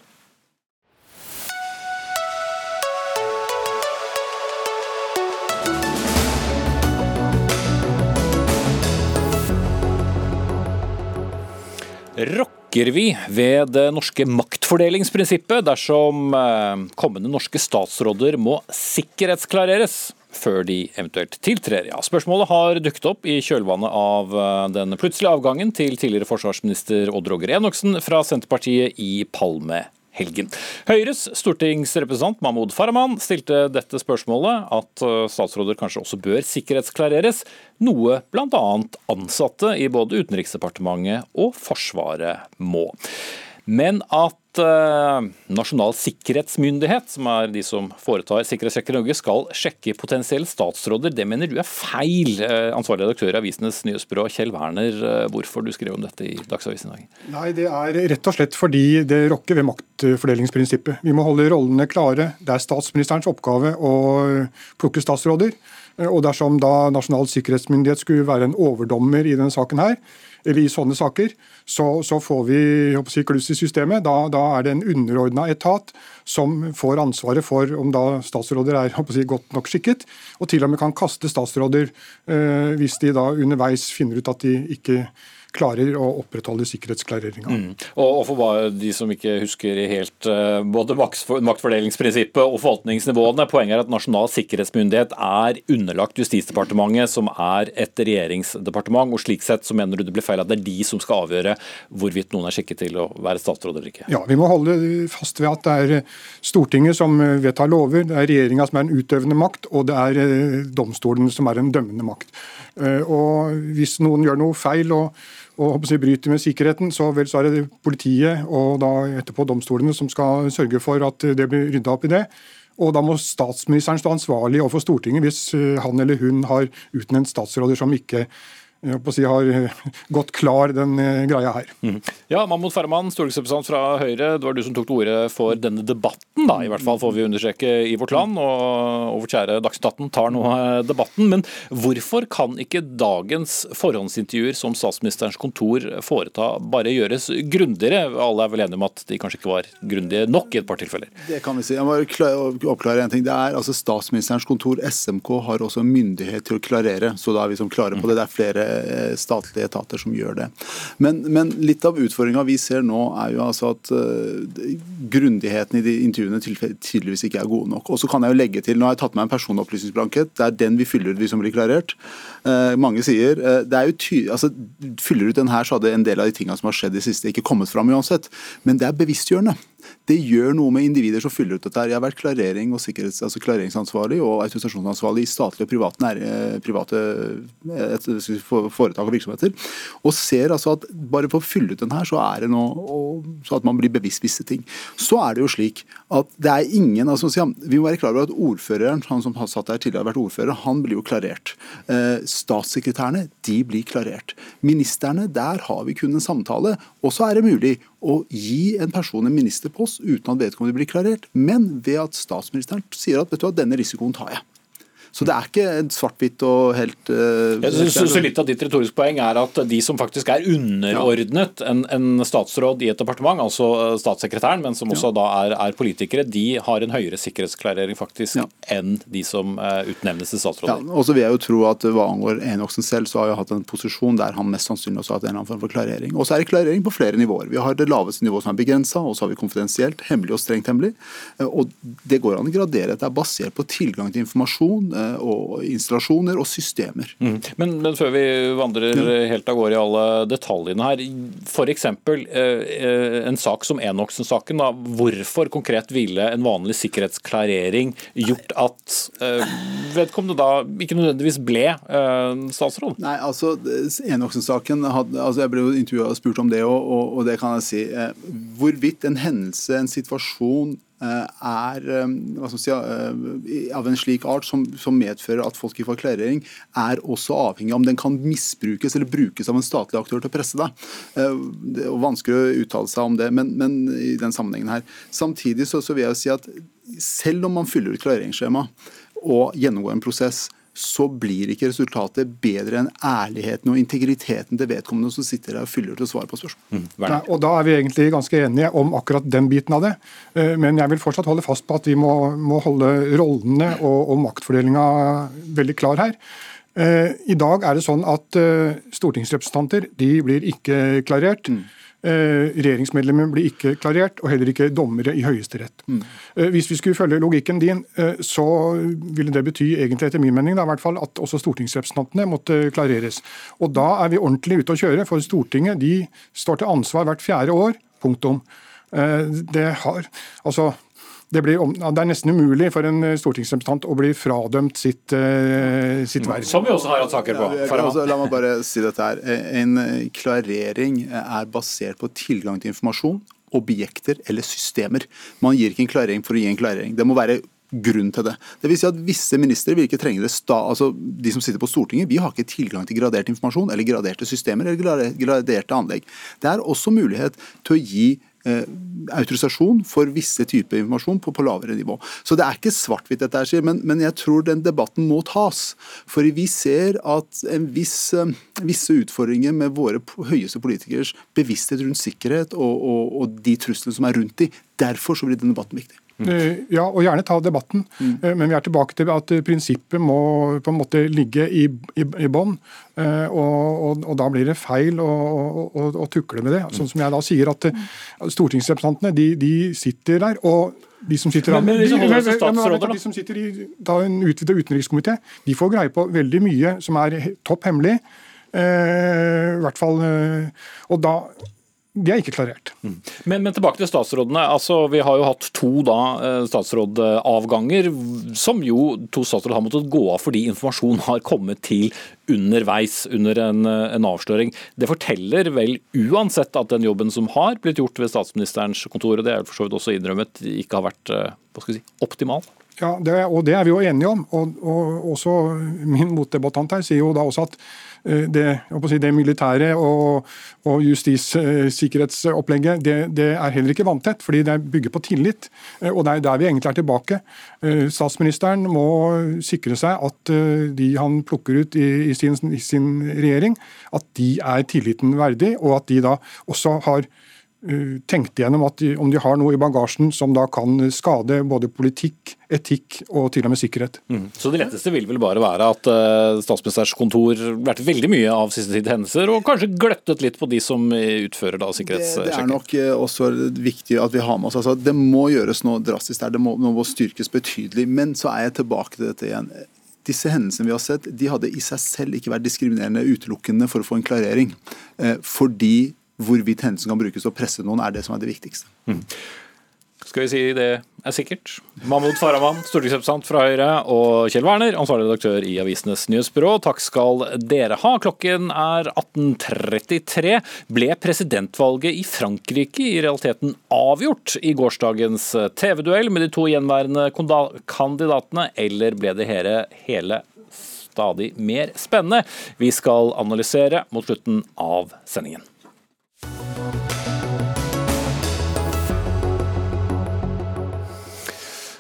Speaker 2: Rokker vi ved det norske maktfordelingsprinsippet dersom eh, kommende norske statsråder må sikkerhetsklareres? før de eventuelt tiltrer. Ja, spørsmålet har dukket opp i kjølvannet av eh, den plutselige avgangen til tidligere forsvarsminister Odd Roger Enoksen fra Senterpartiet i Palme helgen. Høyres stortingsrepresentant Mahmoud Farahman stilte dette spørsmålet, at eh, statsråder kanskje også bør sikkerhetsklareres, noe bl.a. ansatte i både Utenriksdepartementet og Forsvaret må. Men at eh, Nasjonal sikkerhetsmyndighet, som er de som foretar sikkerhetssjekker i Norge, skal sjekke potensielle statsråder, det mener du er feil. Eh, ansvarlig redaktør i Avisenes nyhetsbyrå, Kjell Werner, eh, hvorfor du skrev om dette i Dagsavisen i dag?
Speaker 9: Nei, Det er rett og slett fordi det rokker ved maktfordelingsprinsippet. Vi må holde rollene klare. Det er statsministerens oppgave å plukke statsråder. Og dersom da Nasjonal sikkerhetsmyndighet skulle være en overdommer i denne saken her, eller i sånne saker, så, så får vi kluss i systemet. Da, da, er det en underordna etat som får ansvaret for om da statsråder er si, godt nok skikket, og til og med kan kaste statsråder eh, hvis de da underveis finner ut at de ikke klarer å opprettholde sikkerhetsklareringa. Mm.
Speaker 2: Og, for de som ikke husker helt uh, både maktfordelingsprinsippet og forvaltningsnivåene, poenget er at Nasjonal sikkerhetsmyndighet er underlagt Justisdepartementet, som er et regjeringsdepartement. og Slik sett så mener du det blir feil at det er de som skal avgjøre hvorvidt noen er skikket til å være statsråd eller ikke?
Speaker 9: Ja, vi må holde fast ved at det er Stortinget som vedtar lover, det er regjeringa som er en utøvende makt, og det er eh, domstolen som er en dømmende makt. Eh, og Hvis noen gjør noe feil og og jeg, bryter med sikkerheten, så vel så er det politiet og da etterpå domstolene som skal sørge for at det blir rydda opp i det. Og da må statsministeren stå ansvarlig overfor Stortinget hvis eh, han eller hun har utnevnt statsråder som ikke si, har eh, gått klar, den eh, greia her. Mm.
Speaker 2: Ja, Mahmoud Farahman, stortingsrepresentant fra Høyre. Det var du som tok til orde for denne debatten, da, i hvert fall får vi understreke i vårt land. Og, og vårt kjære Dagsnytt 18 tar nå eh, debatten. Men hvorfor kan ikke dagens forhåndsintervjuer som statsministerens kontor foreta, bare gjøres grundigere? Alle er vel enige om at de kanskje ikke var grundige nok i et par tilfeller?
Speaker 10: Det kan vi si. Jeg må oppklare en ting. Det er altså Statsministerens kontor, SMK, har også myndighet til å klarere. Så da er vi som klare på det. Det er flere statlige etater som gjør det. Men, men litt av utfordringa vi ser nå, er jo altså at uh, grundigheten i de intervjuene tydeligvis ikke er gode nok. Og så kan jeg jo legge til, Nå har jeg tatt med en personopplysningsblankett. Det er den vi fyller ut, vi som blir klarert. Uh, mange sier uh, det er jo ty altså, Fyller ut den her, så hadde en del av de tingene som har skjedd i siste, ikke kommet fram uansett. Men det er bevisstgjørende det gjør noe med individer som fyller ut dette. Jeg har vært klarering og altså klareringsansvarlig og autorisasjonsansvarlig i statlige og private, nære, private et, foretak og virksomheter. Og ser altså at bare for å fylle ut den her, så er det noe så at man blir bevisst visse ting. Så er det jo slik at det er ingen altså Vi må være klar over at ordføreren, han som har satt der tidligere har vært ordfører, han blir jo klarert. Eh, statssekretærene, de blir klarert. Ministerne, der har vi kun en samtale. Og så er det mulig å gi en person en ministerpost uten at vedkommende blir klarert, men ved at statsministeren sier at vet du hva, denne risikoen tar jeg. Så det er ikke svart-hvitt og helt uh,
Speaker 2: Jeg synes Litt av ditt retoriske poeng er at de som faktisk er underordnet en, en statsråd i et departement, altså statssekretæren, men som også ja. da er, er, politikere, de har en høyere sikkerhetsklarering faktisk ja. enn de som uh, utnevnes til statsråder.
Speaker 10: Ja, og så vil jeg jo tro at Hva angår Enoksen selv, så har jeg hatt en posisjon der han mest sannsynlig også har hatt en eller annen form for klarering. Og så er det klarering på flere nivåer. Vi har det laveste nivået som er begrensa, og så har vi konfidensielt, hemmelig og strengt hemmelig. Eh, og Det går an å gradere. at Det er basert på tilgang til informasjon eh, og installasjoner og systemer.
Speaker 2: Mm. Men, men, før vi vandrer helt av gårde i alle detaljene her, f.eks. Eh, en sak som Enoksen-saken. Hvorfor konkret ville en vanlig sikkerhetsklarering gjort at vedkommende da ikke nødvendigvis ble statsråd?
Speaker 10: Nei, altså Enoksen-saken altså Jeg ble jo intervjua og spurt om det, og, og, og det kan jeg si. Hvorvidt en hendelse, en situasjon, eh, er eh, si, eh, av en slik art som, som, medfører at folk i forklarering er også avhengig av om den kan misbrukes eller brukes av en statlig aktør til å presse deg. Det er vanskelig å uttale seg om det, men, men i den sammenhengen her. Samtidig så, så vil jeg si at selv om man fyller ut klareringsskjema og gjennomgår en prosess, så blir ikke resultatet bedre enn ærligheten og integriteten til vedkommende som sitter der og fyller ut og svarer på spørsmål. Mm,
Speaker 9: Nei, og Da er vi egentlig ganske enige om akkurat den biten av det. Eh, men jeg vil fortsatt holde fast på at vi må, må holde rollene og, og maktfordelinga veldig klar her. Eh, I dag er det sånn at eh, stortingsrepresentanter de blir ikke klarert. Mm. Eh, regjeringsmedlemmer blir ikke klarert, og heller ikke dommere i Høyesterett. Mm. Eh, hvis vi skulle følge logikken din, eh, så ville det bety egentlig etter min mening da, i hvert fall at også stortingsrepresentantene måtte klareres. Og Da er vi ordentlig ute å kjøre, for Stortinget de står til ansvar hvert fjerde år. Punktum. Det har, altså det, blir, det, er nesten umulig for en eh, stortingsrepresentant å bli fradømt sitt, uh, sitt verv.
Speaker 2: Som vi også har hatt saker på.
Speaker 10: Ja, også, la meg bare si dette her. En klarering er basert på tilgang til informasjon, objekter eller systemer. Man gir ikke en klarering for å gi en klarering. Det må være grunn til det. Det vil si at Visse ministre vil ikke trenge det. Sta, altså De som sitter på Stortinget, vi har ikke tilgang til gradert informasjon eller graderte systemer eller graderte anlegg. Det er også mulighet til å gi Eh, autorisasjon for visse typer informasjon på, på, lavere nivå. Så det er ikke svart-hvitt dette her, men, men, jeg tror den debatten må tas. For vi ser at viss, eh, visse utfordringer med våre høyeste politikers bevissthet rundt sikkerhet og, og, og de truslene som er rundt dem. Derfor så blir den debatten viktig.
Speaker 9: Mm. Ja, og gjerne ta debatten. Mm. Eh, men vi er tilbake til at prinsippet må på en måte ligge i, i, i bånn. Eh, og, og, og, da blir det feil å, å, å, tukle med det. Sånn som jeg da sier at Stortingsrepresentantene de, de sitter der. og de som sitter, men, men, de, de, de som sitter i da, en utvida utenrikskomité, de får greie på veldig mye som er topp hemmelig. Eh, i hvert fall, og da de er ikke klarert. Mm.
Speaker 2: Men, men, tilbake til statsrådene. Altså, vi har jo hatt to da, eh, statsrådavganger, som jo to statsråder har måttet gå av fordi informasjon har kommet til underveis under en, en, avsløring. Det forteller vel uansett at den jobben som har blitt gjort ved statsministerens kontor, og det er for så vidt også innrømmet, ikke har vært eh, hva skal vi si, optimal?
Speaker 9: Ja, det, og det er vi jo enige om. Og, og også Min motdebattant her sier jo da også at det, si, det militære og, og justissikkerhetsopplegget det, det, er heller ikke vanntett, fordi det bygger på tillit. Eh, og det er der vi egentlig er tilbake. Eh, statsministeren må sikre seg at de han plukker ut i, i, sin, i sin regjering, at de er tilliten verdig, og at de da også har Eh, tenkte gjennom at de, om de har noe i bagasjen som da kan skade både politikk, etikk og til og med sikkerhet.
Speaker 2: Mm. Så det letteste vil vel bare være at uh, statsministerens kontor lærte veldig mye av siste tid hendelser, og kanskje gløttet litt på de som utfører da sikkerhetssjekken?
Speaker 10: Det, det, er nok også viktig at vi har med oss altså, Det må gjøres noe drastisk der, det må, må styrkes betydelig. Men så er jeg tilbake til dette igjen disse hendelsene vi har sett, de hadde i seg selv ikke vært diskriminerende utelukkende for å få en klarering. fordi hvorvidt hendelsen kan brukes til å presse noen, er det som er det viktigste. Mm.
Speaker 2: Skal vi si det er sikkert. Mahmoud Farahman, stortingsrepresentant fra Høyre, og Kjell Werner, ansvarlig redaktør i Avisenes Nyhetsbyrå. Takk skal dere ha. Klokken er 18.33. Ble presidentvalget i Frankrike i realiteten avgjort i gårsdagens TV-duell med de to gjenværende kandidatene, eller ble det hele, hele stadig mer spennende? Vi skal analysere mot slutten av sendingen.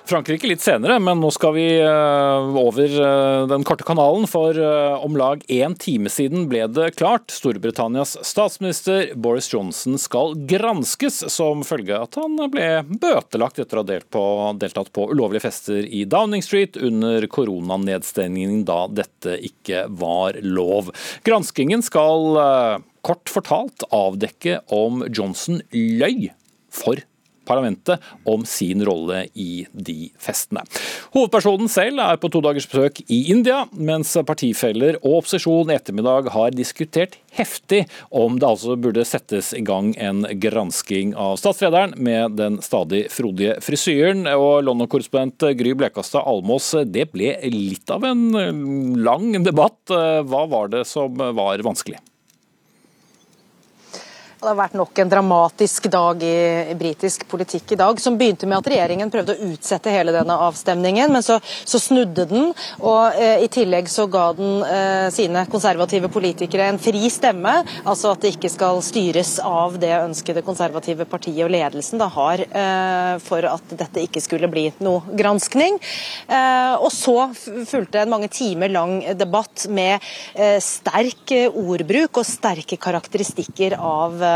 Speaker 2: Frankrike litt senere, men nå skal vi eh, over eh, den korte kanalen. For eh, om lag én time siden ble det klart. Storbritannias statsminister Boris Johnson skal granskes som følge av at han ble bøtelagt etter å ha deltatt på ulovlige fester i Downing Street under koronanedstengningen da dette ikke var lov. Granskingen skal kort fortalt avdekke om Johnson løy for parlamentet om sin rolle i de festene. Hovedpersonen selv er på to dagers besøk i India, mens partifeller og opposisjon i ettermiddag har diskutert heftig om det altså burde settes i gang en gransking av statslederen med den stadig frodige frisyren. Og London-korrespondent Gry Blekastad Almås, det ble litt av en lang debatt. Hva var det som var vanskelig?
Speaker 11: Det har vært nok en dramatisk dag i, britisk politikk i dag, som begynte med at regjeringen prøvde å utsette hele denne avstemningen, men så, så snudde den. Og eh, i tillegg så ga den eh, sine konservative politikere en fri stemme, altså at det ikke skal styres av det ønsket det konservative partiet og ledelsen da har eh, for at dette ikke skulle bli noe granskning. Eh, og så fulgte en mange timer lang debatt med eh, sterk ordbruk og sterke karakteristikker av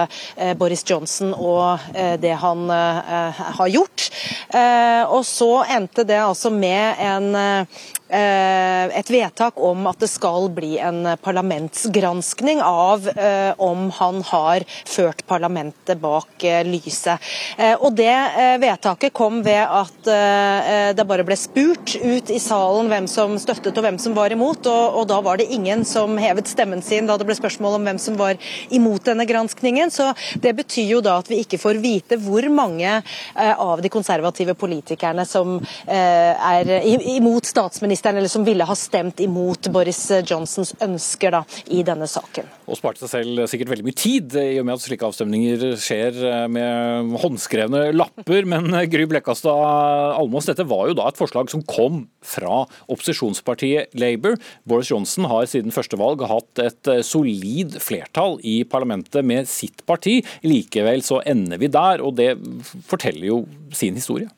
Speaker 11: Boris Johnson og eh, det han eh, har gjort. Og så endte det altså med en Eh, et vedtak om at det skal bli en parlamentsgranskning av eh, om han har ført parlamentet bak eh, lyset. Og Det vedtaket kom ved at det bare ble spurt ut i salen hvem som støttet og hvem som var imot, og, og da var det ingen som hevet stemmen sin da det ble spørsmål om hvem som var imot denne granskningen. Så Det betyr jo da at vi ikke får vite hvor mange av de konservative politikerne som er imot statsministeren statsministeren, eller som ville ha stemt imot Boris Johnsons ønsker da, i denne saken.
Speaker 2: Og sparte seg selv sikkert veldig mye tid, i og med at slike avstemninger skjer eh, med håndskrevne lapper. Men eh, Gry Blekkastad Almås, dette var jo da et forslag som kom fra opposisjonspartiet Labour. Boris Johnson har siden første valg hatt et eh, solid flertall i parlamentet med sitt parti. Likevel så ender vi der, og det forteller jo sin historie.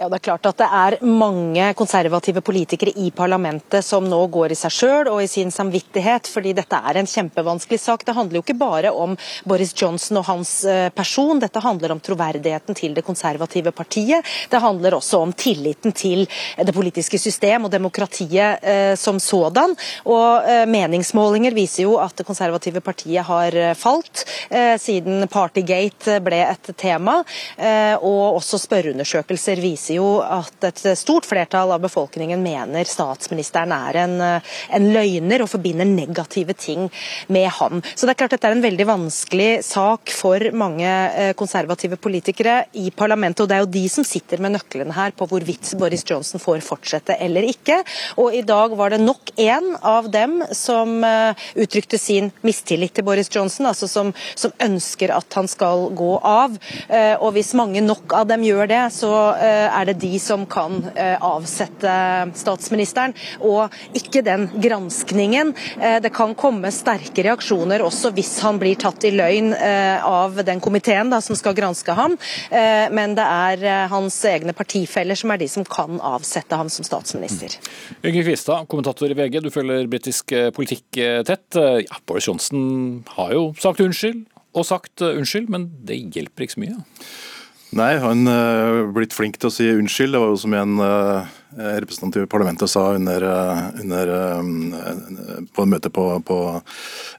Speaker 11: Ja, Det er klart at det er mange konservative politikere i parlamentet som nå går i seg sjøl og i sin samvittighet, fordi dette er en kjempevanskelig sak. Det handler jo ikke bare om Boris Johnson og hans eh, person, dette handler om troverdigheten til det konservative partiet. Det handler også om tilliten til det politiske system og demokratiet eh, som sådan. Og eh, Meningsmålinger viser jo at det konservative partiet har eh, falt eh, siden Partygate ble et tema, eh, og også spørreundersøkelser viser viser jo at et stort flertall av befolkningen mener statsministeren er en, en løgner og forbinder negative ting med ham. Så det er klart Dette er en veldig vanskelig sak for mange eh, konservative politikere i parlamentet. og Det er jo de som sitter med nøklene her på hvorvidt Boris Johnson får fortsette eller ikke. Og I dag var det nok én av dem som eh, uttrykte sin mistillit til Boris Johnson, altså som, som ønsker at han skal gå av. Eh, og Hvis mange nok av dem gjør det, så er er det de som kan eh, avsette statsministeren, og ikke den granskningen. Eh, det kan komme sterke reaksjoner også hvis han blir tatt i løgn eh, av den komiteen da, som skal granske ham, men det er hans egne partifeller som er de som kan avsette ham som statsminister.
Speaker 2: Yngve Kvistad, kommentator i VG, du følger britisk politikk tett. Ja, Boris Johnson har jo sagt unnskyld og sagt unnskyld, men det hjelper ikke så mye?
Speaker 12: Nei, han er uh, blitt flink til å si unnskyld. Det var jo som en uh, representant i parlamentet sa under, under på møtet møte på, på,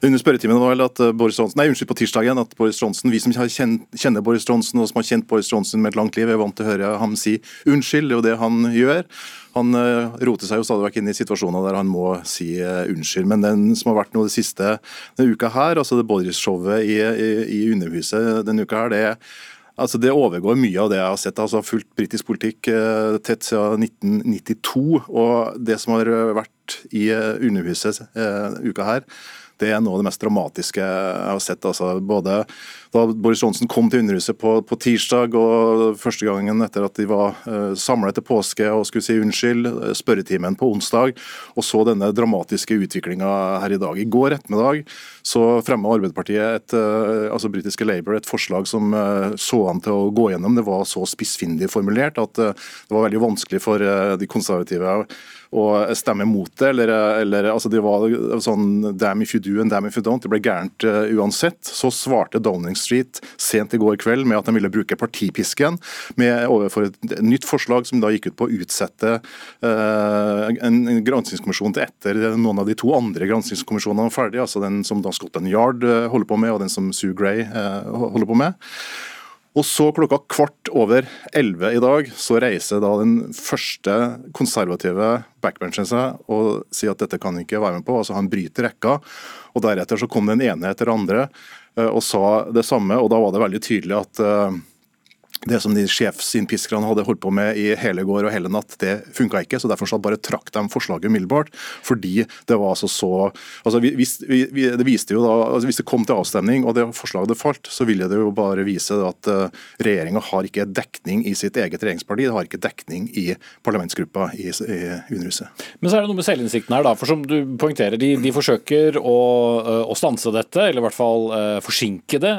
Speaker 12: under spørretimen var vel at Boris Johnson, nei, unnskyld, på tirsdagen at Boris Johnson, vi som kjenner Boris Johnson og som har kjent Boris Johnson med et langt liv, er vant til å høre ham si unnskyld. Det er jo det han gjør. Han roter seg jo stadig vekk inn i situasjoner der han må si unnskyld. Men den som har vært noe det siste denne uka her, altså det Boris-showet i, i, i Underhuset denne uka her, det er Altså Det overgår mye av det jeg har sett. Altså, jeg har fulgt britisk politikk eh, tett siden 1992. og Det som har vært i eh, Underhuset eh, uka her, Det er noe av det mest dramatiske jeg har sett. Altså, både da Boris Johnson kom til Underhuset på, på, tirsdag, og første gangen etter at de var uh, samlet til påske og skulle si unnskyld, spørretimen på onsdag, og så denne dramatiske utviklinga her i dag. I går ettermiddag så fremma Arbeiderpartiet, et, uh, altså britiske Labour, et forslag som uh, så an til å gå gjennom. Det var så spissfindig formulert at det var veldig vanskelig for de konservative å stemme mot det. Eller, eller altså det var sånn damn if you do and damn if you don't. Det ble gærent uansett. Så svarte Downing Street sent i går kveld med at de ville bruke partipisken med overfor et nytt forslag som da gikk ut på å utsette uh, en, en granskingskommisjon til etter noen av de to andre granskingskommisjonene var ferdig, altså den som da Scotland Yard uh, holder på med og den som Sue Gray uh, holder på med. Og så klokka kvart over elleve i dag så reiser da den første konservative backbencheren seg og sier at dette kan ikke være med på. altså Han bryter rekka. og Deretter så kom den ene etter andre Eh, og sa det samme. og Da var det veldig tydelig at eh, det som de sjefsinnpiskerne hadde holdt på med i hele går og hele natt, det funka ikke. så Derfor så bare trakk de forslaget umiddelbart. Fordi det var altså så altså hvis, vi, det viste jo da, altså hvis det kom til avstemning og det forslaget falt, så ville det jo bare vise at eh, regjeringa har ikke dekning i sitt eget regjeringsparti. Det har ikke dekning i parlamentsgruppa i, i Underhuset.
Speaker 2: Men så er det noe med selvinnsikten her, da. For som du poengterer, de, de forsøker å, eh, å, stanse dette, eller i hvert fall uh, forsinke det.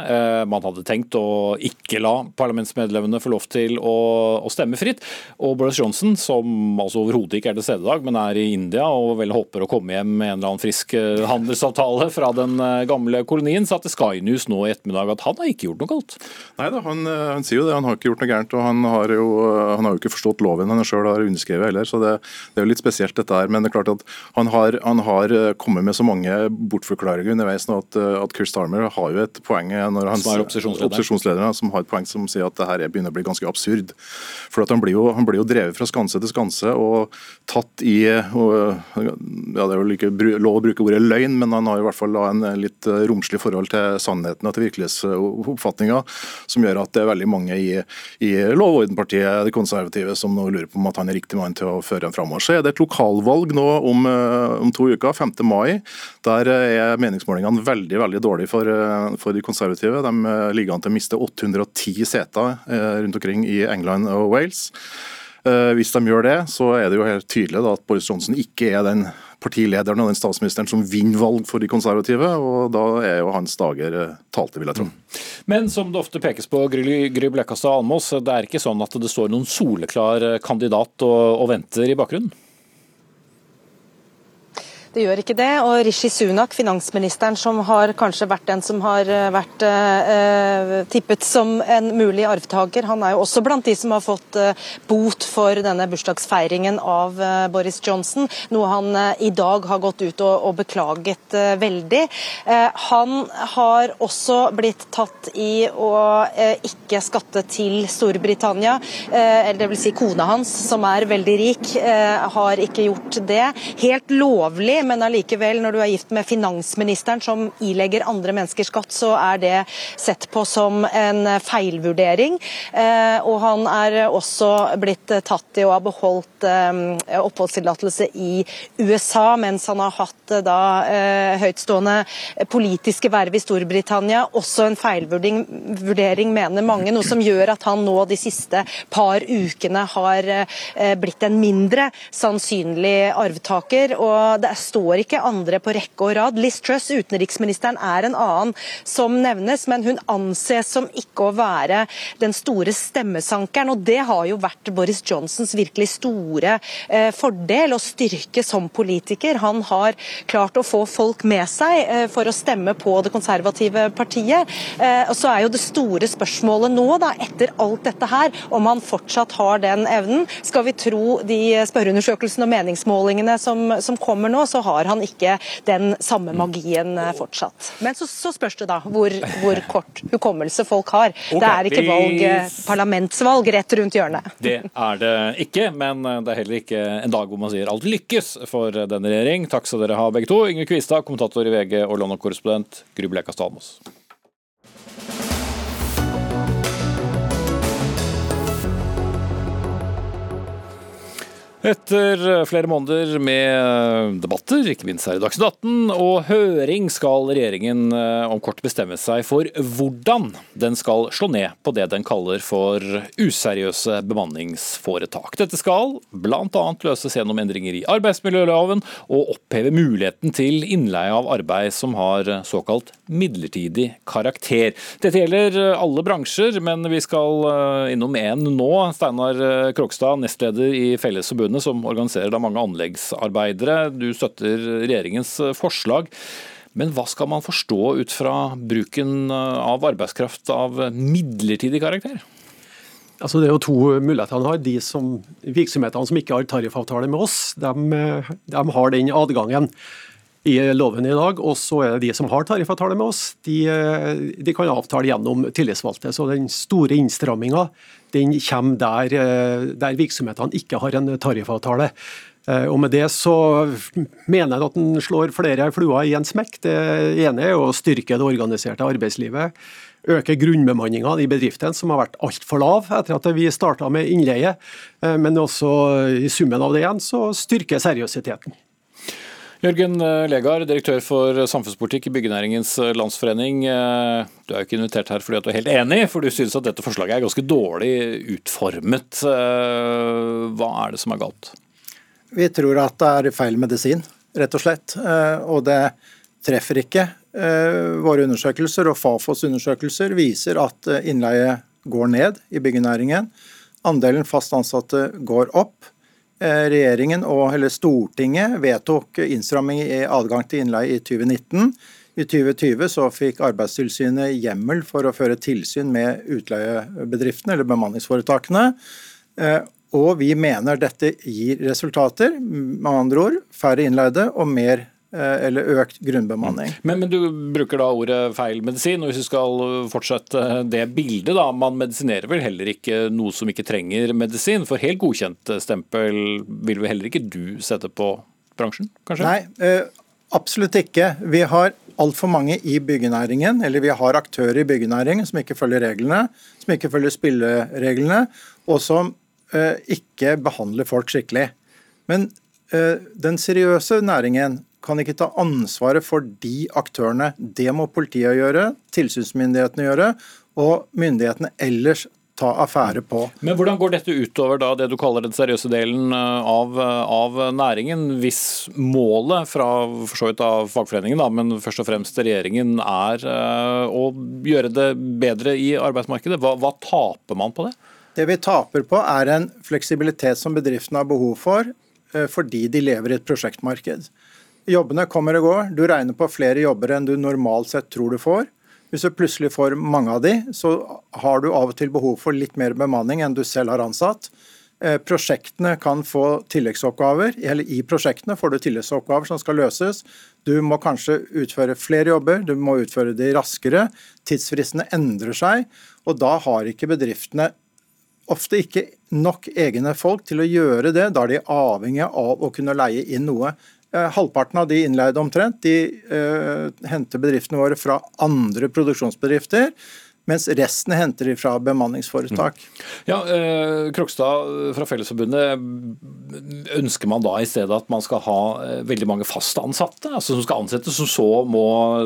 Speaker 2: Man hadde tenkt å ikke la parlamentsmedlemmer medlemmene får lov til å, å, stemme fritt. Og Boris Johnson, som altså overhodet ikke er til stede i dag, men er i India og vel håper å komme hjem med en eller annen frisk eh, handelsavtale fra den eh, gamle kolonien, sa til Sky News nå i ettermiddag at han har ikke gjort noe galt.
Speaker 12: Nei da, han, eh, han, sier jo det. Han har ikke gjort noe gærent. og Han har jo, han har jo ikke forstått loven han sjøl har underskrevet heller. så det, det, er jo litt spesielt dette her. Men det er klart at han har, han har kommet med så mange bortforklaringer underveis nå at, at Chris Starmer har jo et poeng når han,
Speaker 2: som er opposisjonslederen,
Speaker 12: opposisjonslederen som har et poeng som sier at det her det begynner å bli ganske absurd. For Han blir, jo, han blir jo drevet fra skanse til skanse og tatt i og, ja, Det er vel ikke lov å bruke ordet løgn, men han har i hvert fall en litt romslig forhold til sannheten og til virkelighetsoppfatninga, som gjør at det er veldig mange i, i Lov og orden-partiet, de konservative, som nå lurer på om at han er riktig mann til å føre dem framover. Så er det et lokalvalg nå om, om to uker, 5. mai. Der er meningsmålingene veldig veldig dårlige for, for de konservative. De ligger an til å miste 810 seter Eh, rundt omkring i England og Wales. Eh, hvis de gjør det, så er det jo helt tydelig at Boris Johnson ikke er den partilederen og den statsministeren som vinner valg for de konservative, og da er jo hans dager eh, talte, vil jeg tro. Mm.
Speaker 2: Men som det ofte pekes på, Gry, Gry Blekastad Almås, det er ikke sånn at det står noen soleklar kandidat og, og venter i bakgrunnen?
Speaker 11: Det gjør ikke det. Og Rishi Sunak, finansministeren, som har kanskje vært den som har eh, vært eh, tippet som en mulig arvtaker, han er jo også blant de som har fått eh, bot for denne bursdagsfeiringen av eh, Boris Johnson, noe han eh, i dag har gått ut og, og beklaget eh, veldig. han har også blitt tatt i å ikke skatte til Storbritannia, eller vil si kona hans, som er veldig rik, har ikke gjort det. Helt lovlig men allikevel, når du er gift med finansministeren som ilegger andre mennesker skatt, så er det sett på som en feilvurdering. Eh, og han er også blitt tatt i å ha beholdt eh, oppholdstillatelse i USA, mens han har hatt eh, da høytstående politiske verv i Storbritannia. Også en feilvurdering, mener mange, noe som gjør at han nå de siste par ukene har blitt en mindre sannsynlig arvtaker. og det er står ikke andre på rekke og rad. Liz Truss, utenriksministeren, er en annen som nevnes, men hun anses som ikke å være den store stemmesankeren. og Det har jo vært Boris Johnsons virkelig store eh, fordel og styrke som politiker. Han har klart å få folk med seg eh, for å stemme på det konservative partiet. Eh, og Så er jo det store spørsmålet nå, da, etter alt dette her, om han fortsatt har den evnen. Skal vi tro de spørreundersøkelsene og meningsmålingene som, som kommer nå, så har han ikke den samme magien eh, fortsatt. Men så, så spørs det da hvor, hvor, *laughs* kort hukommelse folk har. Okay, det er ikke valg, eh, parlamentsvalg rett rundt hjørnet. *laughs*
Speaker 2: Det er det ikke, men eh, det er heller ikke en dag hvor man sier alt lykkes for denne regjering. Takk skal dere ha begge to. Yngve Kvistad, kommentator i VG og London-korrespondent. Gry Bleka Etter flere måneder med debatter, ikke minst her i Dagsnytt 18, og høring, skal regjeringen eh, om kort bestemme seg for hvordan den skal slå ned på det den kaller for useriøse bemanningsforetak. Dette skal bl.a. løses gjennom endringer i arbeidsmiljøloven og oppheve muligheten til innleie av arbeid som har såkalt midlertidig karakter. Dette gjelder alle bransjer, men vi skal eh, innom én nå. Steinar Krokstad, nestleder i Fellesforbundet forbundet, som organiserer da mange anleggsarbeidere. Du støtter regjeringens forslag. Men hva skal man forstå ut fra bruken av arbeidskraft av midlertidig karakter?
Speaker 13: Altså det er jo to muligheter han har. De som, Virksomhetene som ikke har tariffavtale med oss, de, de har den adgangen i loven i dag. Og så er det de som har tariffavtale med oss, de, de kan avtale gjennom tillitsvalgte. Så den store innstramminga den kommer der, der virksomhetene ikke har en tariffavtale. Og Med det så mener jeg at den slår flere fluer i en smekk. Det ene er å styrke det organiserte arbeidslivet. Øke grunnbemanninga i bedriftene, som har vært altfor lav etter at vi starta med innleie. Men også i summen av det igjen så styrker seriøsiteten.
Speaker 2: Jørgen eh, Legard, direktør for samfunnspolitikk i Byggenæringens eh, landsforening. Eh, du er jo ikke invitert her fordi du er helt enig, for du synes at dette forslaget er ganske dårlig utformet. Hva er det som er galt?
Speaker 14: Vi tror at det er feil medisin, rett og slett. Og det treffer ikke. Våre undersøkelser og Fafos undersøkelser viser at innleie går ned i byggenæringen. Andelen fast ansatte går opp. Eh, regjeringen og eller Stortinget vedtok innstramming i adgang til innleie i 2019. I 2020 så fikk Arbeidstilsynet hjemmel for å føre tilsyn med utleiebedriftene eller bemanningsforetakene. Eh, og vi mener dette gir resultater. Med andre ord færre innleide og mer eller økt grunnbemanning.
Speaker 2: Mm. Men, men, du bruker da ordet feil medisin, og hvis du skal fortsette det bildet, da. Man medisinerer vel heller ikke noe som ikke trenger medisin? For helt godkjent stempel vil vel heller ikke du sette på bransjen, kanskje?
Speaker 14: Nei, eh, absolutt ikke. Vi har altfor mange i byggenæringen, eller vi har aktører i byggenæringen som ikke følger reglene, som ikke følger spillereglene, og som eh, ikke behandler folk skikkelig. Men den seriøse næringen kan ikke ta ansvaret for de aktørene. Det må politiet gjøre, tilsynsmyndighetene gjøre, og myndighetene ellers ta affære på.
Speaker 2: Men Hvordan går dette utover da det du kaller den seriøse delen eh, av, av næringen, hvis målet fra for så vidt av fagforeningen, da, men først og fremst regjeringen, er uh, å gjøre det bedre i arbeidsmarkedet? Hva, hva taper man på det?
Speaker 14: Det vi taper på er en fleksibilitet som bedriftene har behov for, fordi de lever i et prosjektmarked. Jobbene kommer og går. Du regner på flere jobber enn du normalt sett tror du får. Hvis du plutselig får mange av de, så har du av og til behov for litt mer bemanning enn du selv har ansatt. Eh, prosjektene kan få tilleggsoppgaver, eller i prosjektene får du tilleggsoppgaver som skal løses. Du må kanskje utføre flere jobber, du må utføre de raskere. Tidsfristene endrer seg, og da har ikke bedriftene ofte ikke nok egne folk til å gjøre det. Da er de avhengig av å kunne leie inn noe halvparten av de innleide omtrent, de uh, henter bedriftene våre fra andre produksjonsbedrifter. Mens resten henter de fra bemanningsforetak. Mm.
Speaker 2: Ja, eh, Krokstad fra Fellesforbundet, ønsker man da i stedet at man skal ha eh, veldig mange fast ansatte? Altså som skal ansettes, som så må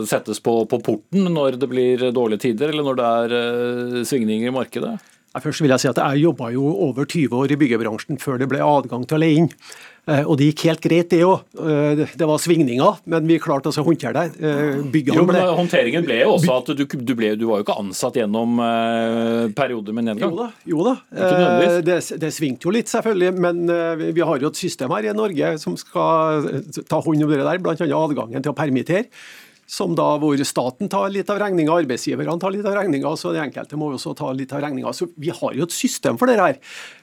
Speaker 2: settes på, på porten når det blir dårlige tider, eller når det er eh, svingninger i markedet?
Speaker 13: Først vil Jeg si at jeg jobba jo over 20 år i byggebransjen før det ble adgang til å leie inn. Eh, og det gikk helt greit, det òg. Eh, det var svingninger, men vi klarte altså å håndtere det.
Speaker 2: Eh, byggene jo, men ble... Håndteringen ble jo også at du, du, ble, du, var jo ikke ansatt gjennom perioder med nedgang?
Speaker 13: Jo da. Jo da. Det, det, svingte jo litt, selvfølgelig. Men vi har jo et system her i Norge som skal ta hånd om det der, bl.a. adgangen til å permittere som da hvor staten tar litt av regninga, arbeidsgiverne tar litt av regninga, så de enkelte må også ta litt av regninga. Så vi har jo et system for det her.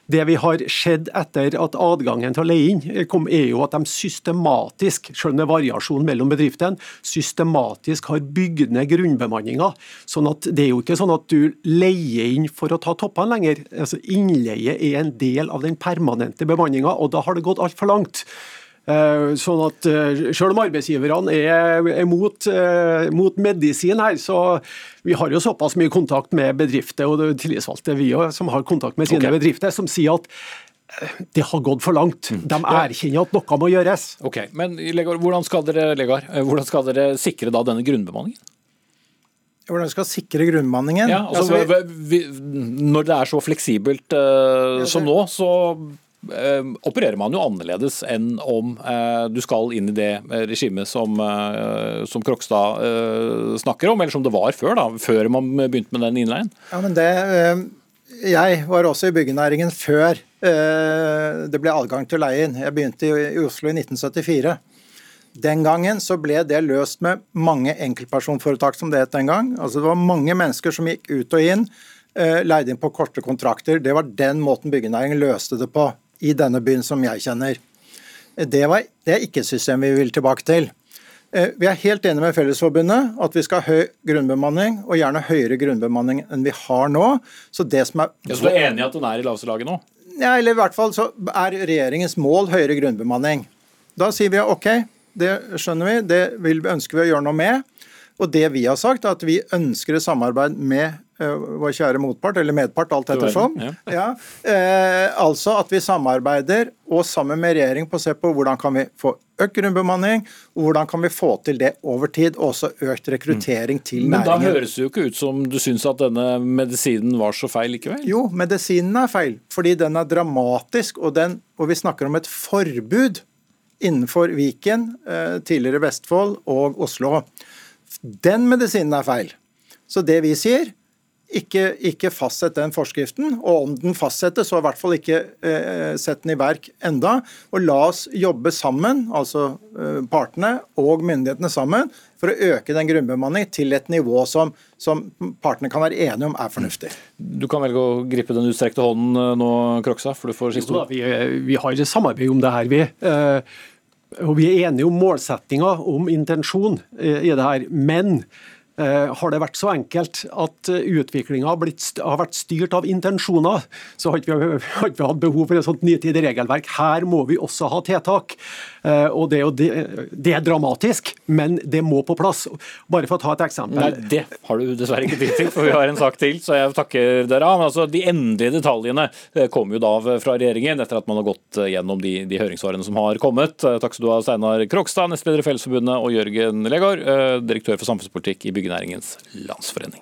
Speaker 13: Det vi har sett etter at adgangen til å leie inn kom, er jo at de systematisk, selv om det er variasjon mellom bedriftene, systematisk har bygd ned grunnbemanninga. Sånn at det er jo ikke sånn at du leier inn for å ta toppene lenger. Altså, innleie er en del av den permanente bemanninga, og da har det gått altfor langt. Eh, sånn at eh, Selv om arbeidsgiverne er, er mot, eh, mot, medisin her, så vi har jo såpass mye kontakt med bedrifter og tillitsvalgte vi også, som har kontakt med sine okay. bedrifter, som sier at det har gått for langt.
Speaker 2: Mm.
Speaker 13: De erkjenner at noe må gjøres.
Speaker 2: Ok, men Legar, hvordan skal dere, Legar, hvordan skal dere sikre da denne grunnbemanningen?
Speaker 14: Hvordan vi skal sikre grunnbemanningen?
Speaker 2: Ja, altså,
Speaker 14: Altså,
Speaker 2: vi, når det er så fleksibelt eh, som nå, så opererer man jo annerledes enn om eh, du skal inn i det regimet som, eh, som Krokstad eh, snakker om, eller som det var før, da, før man begynte med den innleien.
Speaker 14: Ja, men det, eh, jeg var også i byggenæringen før eh, det ble adgang til å leie inn. Jeg begynte i, Oslo i 1974. Den gangen så ble det løst med mange enkeltpersonforetak, som det het den gang. Altså Det var mange mennesker som gikk ut og inn, eh, leide inn på korte kontrakter. Det var den måten byggenæringen løste det på i denne byen som jeg kjenner. Det, var, det er ikke et system vi vil tilbake til. Eh, Vi er helt enige med Fellesforbundet at vi skal ha høy grunnbemanning, og gjerne høyere grunnbemanning enn vi har nå. Så det som er
Speaker 2: Ja, så du er enig i at den er i laveste laget nå?
Speaker 14: ja, eller i hvert fall så er regjeringens mål høyere grunnbemanning. Da sier vi ok, det skjønner vi, det ønsker vi å gjøre noe med. Og det vi har sagt, er at vi ønsker et samarbeid med vår kjære motpart, eller medpart, alt ettersom.
Speaker 2: Ja.
Speaker 14: Ja, eh, altså at vi samarbeider og sammen med regjering på å se på hvordan kan vi få økt grunnbemanning, og hvordan kan vi få til det over tid, og også økt rekruttering til næringen.
Speaker 2: Men da høres det jo ikke ut som du syns at denne medisinen var så feil likevel?
Speaker 14: Jo, medisinen er feil, fordi den er dramatisk, og, den, og vi snakker om et forbud innenfor Viken, eh, tidligere Vestfold og Oslo. Den medisinen er feil. Så det vi sier, ikke, ikke fastsett den forskriften, og om den fastsettes, så i hvert fall ikke eh, sett den i verk enda. Og la oss jobbe sammen, altså eh, partene og myndighetene sammen, for å øke den grunnbemanning til et nivå som, som partene kan være enige om er fornuftig.
Speaker 2: Du kan velge å gripe den utstrekte hånden eh, nå, Kroksa, for du får siste ord.
Speaker 13: vi, vi har et samarbeid om det her, vi. Eh, og vi er enige om målsettinga, om intensjon eh, i det her. Men eh, har det vært så enkelt at utviklinga har, har vært styrt av intensjoner, så har ikke vi, *laughs* har ikke hatt behov for et sånt nytidig regelverk. Her må vi også ha tiltak. Eh, og det, det, er dramatisk, men det må på plass. Bare for å ta et eksempel.
Speaker 2: Nei, det har du dessverre ikke tid til, for vi har en sak til, så jeg takker dere. Men altså, de endelige detaljene eh, kommer jo da fra regjeringen, etter at man har gått eh, gjennom de, de høringssvarene som har kommet. Eh, Takk skal du ha, Steinar Krokstad, nestleder i Fellesforbundet, og Jørgen Legard, eh, direktør for samfunnspolitikk i Byggenæringens Landsforening.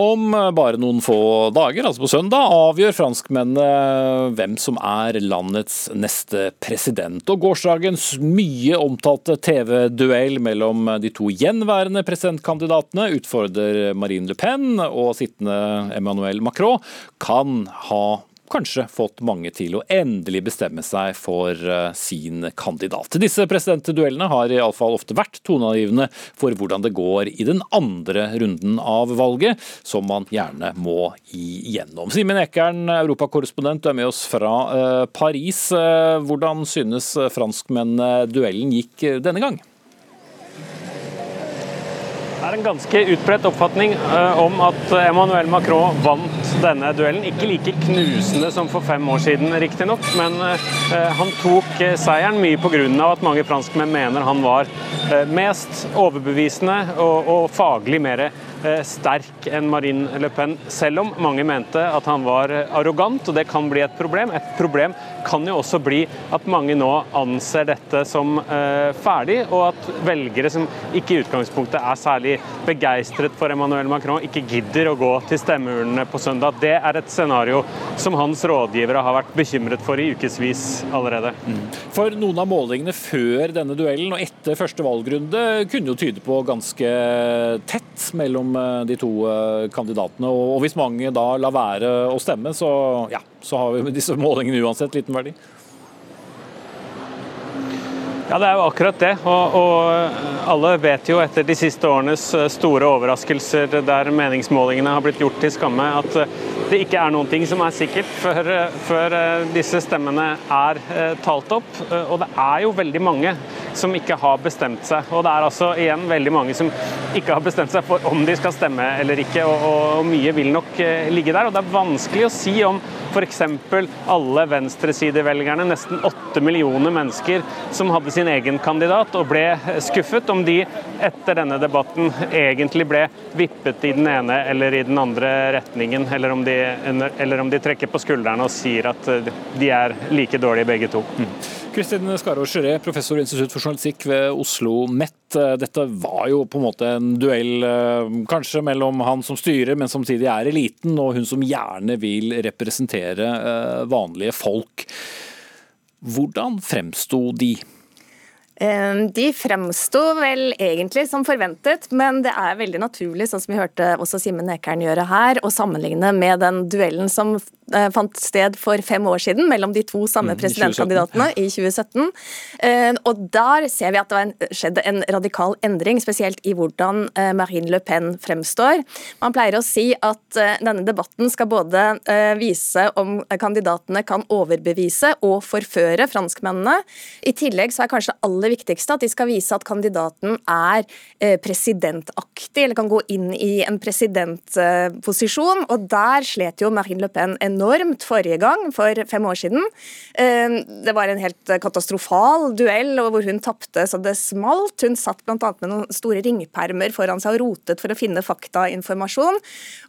Speaker 2: Om bare noen få dager, altså på søndag, avgjør franskmennene hvem som er landets neste president. Og gårsdagens mye omtalte TV-duell mellom de to gjenværende presidentkandidatene utfordrer Marine Le Pen og sittende Emmanuel Macron kan ha kanskje fått mange til å endelig bestemme seg for eh, sin kandidat. Disse presidentduellene har iallfall ofte vært toneangivende for hvordan det går i den andre runden av valget, som man gjerne må igjennom. Simen Ekern, europakorrespondent, du er med oss fra eh, Paris. Eh, Hvordan synes franskmennene duellen gikk denne gang?
Speaker 15: Er en ganske utbredt oppfatning eh, om at Emmanuel Macron vant denne duellen. Ikke like knusende som for fem år siden, riktignok, men eh, han tok eh, seieren mye pga. at mange franskmenn mener han var eh, mest overbevisende og, og faglig mer eh, sterk enn Marine Le Pen, selv om mange mente at han var eh, arrogant, og det kan bli et problem. Et problem kan jo også bli at mange nå anser dette som eh, ferdig, og at velgere som ikke i utgangspunktet er særlig begeistret for Emmanuel Macron, ikke gidder å gå til stemmeurnene på søndag. Det er et scenario som hans rådgivere har vært bekymret for i ukevis allerede.
Speaker 2: For noen av målingene før denne duellen og etter første valgrunde kunne jo tyde på ganske tett mellom eh, de to eh, kandidatene. Og hvis mange da lar være å stemme, så, ja, så har vi med disse målingene uansett liten verdi.
Speaker 15: Ja, det er jo akkurat det. Og, og alle vet jo etter de siste årenes eh, store overraskelser der meningsmålingene har blitt gjort til skamme, at eh, det ikke er noen ting som er sikkert før, eh, før disse stemmene er talt opp. Og det er jo veldig mange som ikke har bestemt seg. Og det er altså igjen veldig mange som ikke har bestemt seg for om de skal stemme eller ikke, og, og mye vil nok ligge der. Og det er vanskelig å si om f.eks. alle venstresidevelgerne, nesten åtte millioner mennesker som hadde sin egen kandidat og ble skuffet, om de etter denne debatten egentlig ble vippet i den ene eller i den andre retningen, eller om de, eller om de trekker på skuldrene og sier at de er like dårlige begge to. Mm.
Speaker 2: Kristin Skarå Sjøre, professor i Institutt for journalistikk ved Oslo MET. Dette var jo på en måte en duell eh, kanskje mellom han som styrer, men samtidig er eliten, og hun som gjerne vil representere eh, vanlige folk. Hvordan fremsto de?
Speaker 16: De fremsto vel egentlig som forventet, men det er veldig naturlig, sånn som vi hørte også Simen Ekern gjøre her, å sammenligne med den duellen som Eh, fant sted for fem år siden mellom de to samme mm, presidentkandidatene i 2017. Eh, og Der ser vi at det har skjedd en radikal endring, spesielt i hvordan eh, Marine Le Pen fremstår. Man pleier å si at denne debatten skal både vise om kandidatene kan overbevise og forføre franskmennene. I tillegg så er kanskje det aller viktigste at de skal vise at kandidaten er presidentaktig, eller kan gå inn i en presidentposisjon. Og der slet jo Marine Le Pen enormt forrige gang, for fem år siden. Ehm, det var en helt katastrofal duell hvor hun tapte så det smalt. Hun satt bl.a. med noen store ringpermer foran seg og rotet for å finne faktainformasjon.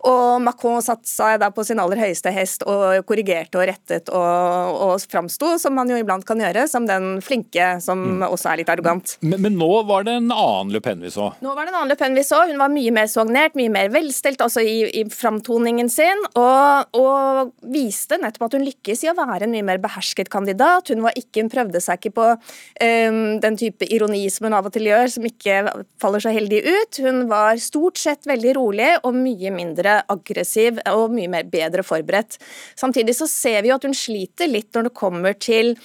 Speaker 16: Og Macron satte seg da på sin aller høyeste hest og korrigerte og rettet og, og framsto, som man jo iblant kan gjøre, som den flinke som mm. også er litt arrogant.
Speaker 2: Men, men, nå var det en annen Le Pen vi så?
Speaker 16: Nå var det en annen Le Pen vi så. Hun var mye mer sognert, mye mer velstelt altså i, i framtoningen sin. Og, og viste nettopp at hun lykkes i å være en mye mer behersket kandidat. Hun, var ikke, hun prøvde seg ikke på um, den type ironi som hun av og til gjør, som ikke faller så heldig ut. Hun var stort sett veldig rolig og mye mindre aggressiv og mye mer bedre forberedt. Samtidig så ser vi jo at hun sliter litt når det kommer til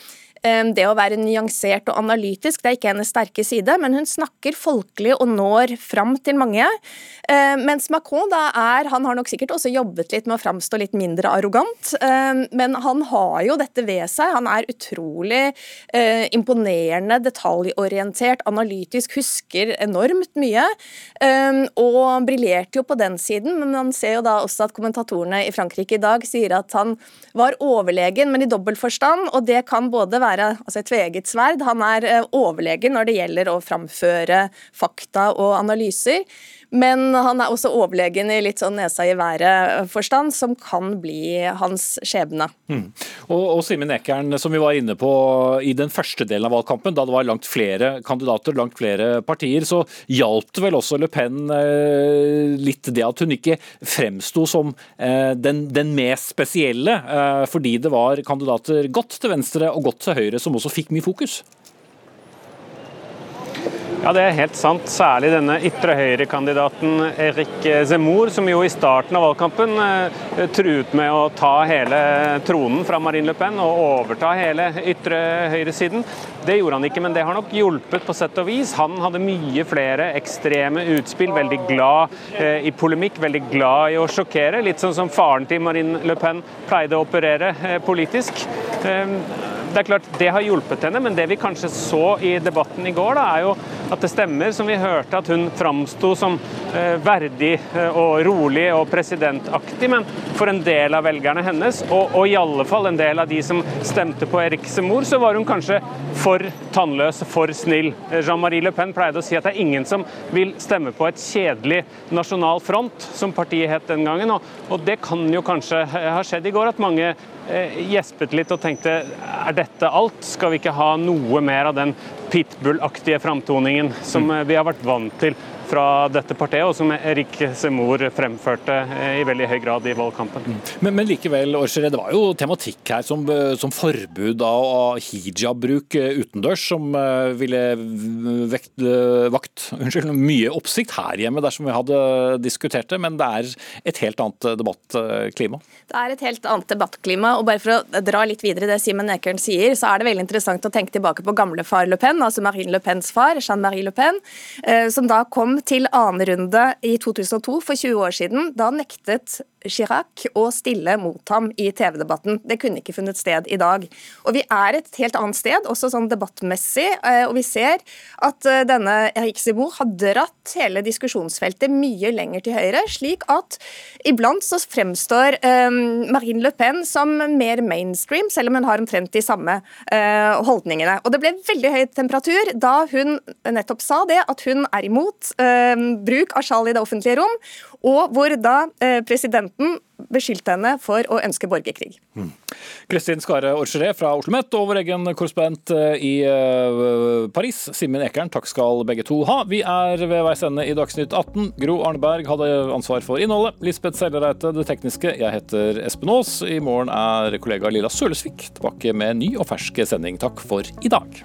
Speaker 16: det å være nyansert og analytisk det er ikke hennes sterke side, men hun snakker folkelig og når fram til mange. Mens Macron da er Han har nok sikkert også jobbet litt med å framstå litt mindre arrogant, men han har jo dette ved seg. Han er utrolig eh, imponerende, detaljorientert, analytisk, husker enormt mye. Og briljerte jo på den siden, men man ser jo da også at kommentatorene i Frankrike i dag sier at han var overlegen, men i dobbelt forstand, og det kan både være være altså et tveegget sverd. Han er eh, overlegen når det gjelder å framføre fakta og analyser. Men han er også overlegen i litt sånn nesa i været-forstand, som kan bli hans skjebne.
Speaker 2: Mm. Og, og Simen Ekern, som vi var inne på i den første delen av valgkampen, da det var langt flere kandidater, langt flere partier, så hjalp vel også Le Pen eh, litt det at hun ikke fremsto som eh, den, den, mest spesielle, eh, fordi det var kandidater godt til venstre og godt til høyre som også fikk mye fokus?
Speaker 15: Ja, Det er helt sant. Særlig denne ytre høyre-kandidaten Erik Zemmour, som jo i starten av valgkampen eh, truet med å ta hele tronen fra Marine Le Pen og overta hele ytre høyresiden. Det gjorde han ikke, men det har nok hjulpet på sett og vis. Han hadde mye flere ekstreme utspill, veldig glad eh, i polemikk, veldig glad i å sjokkere. Litt sånn som faren til Marine Le Pen pleide å operere eh, politisk. Eh, det er klart det har hjulpet henne, men det vi kanskje så i debatten i går, da, er jo at det stemmer, som vi hørte, at hun framsto som eh, verdig eh, og rolig og presidentaktig. Men for en del av velgerne hennes, og, og i alle fall en del av de som stemte på Erik mor, så var hun kanskje for tannløs, for snill. Jean-Marie Le Pen pleide å si at det er ingen som vil stemme på et kjedelig nasjonal front, som partiet het den gangen. Og, og det kan jo kanskje ha skjedd i går, at mange Eh, gjespet litt og tenkte er dette alt? Skal vi ikke ha noe mer av den pitbull-aktige framtoningen som mm. vi har vært vant til fra dette partiet, og som Erik Semor fremførte eh, i veldig høy grad i valgkampen. Mm.
Speaker 2: Men, men likevel, Orseré, det var jo tematikk her som, eh, som forbud av hijab-bruk utendørs, som ville vekt, vakt *laughs* unnskyld, mye oppsikt her hjemme dersom vi hadde diskutert det, men det er et helt annet debattklima?
Speaker 16: Det er et helt annet debattklima. og bare For å dra litt videre det Simen Ekern sier, så er det veldig interessant å tenke tilbake på gamle far Le Pen, altså Marine Le Pens far, Jean-Marie Le Pen, som da kom til annen runde i 2002, for 20 år siden. Da nektet Chirac å stille mot ham i TV-debatten. Det kunne ikke funnet sted i dag. Og vi er et helt annet sted, også sånn debattmessig, eh, og vi ser at eh, denne Erik Zemmour har dratt hele diskusjonsfeltet mye lenger til høyre, slik at iblant så fremstår um, Marine Le Pen som mer mainstream, selv om hun har omtrent de samme holdningene. Og Det ble veldig høy temperatur da hun nettopp sa det, at hun er imot bruk av sjal i det offentlige rom, og hvor da uh, presidenten beskyldte henne for å ønske borgerkrig.
Speaker 2: Mm. Kristin Skare-Orgeret fra Oslo OsloMet og vår egen korrespondent i Paris, Simen Ekern, takk skal begge to ha. Vi er ved veis ende i Dagsnytt 18. Gro Arneberg hadde ansvar for innholdet. Lisbeth Sellereite det tekniske. Jeg heter Espen Aas. I morgen er kollega Lilla Sølesvik tilbake med ny og fersk sending. Takk for i dag.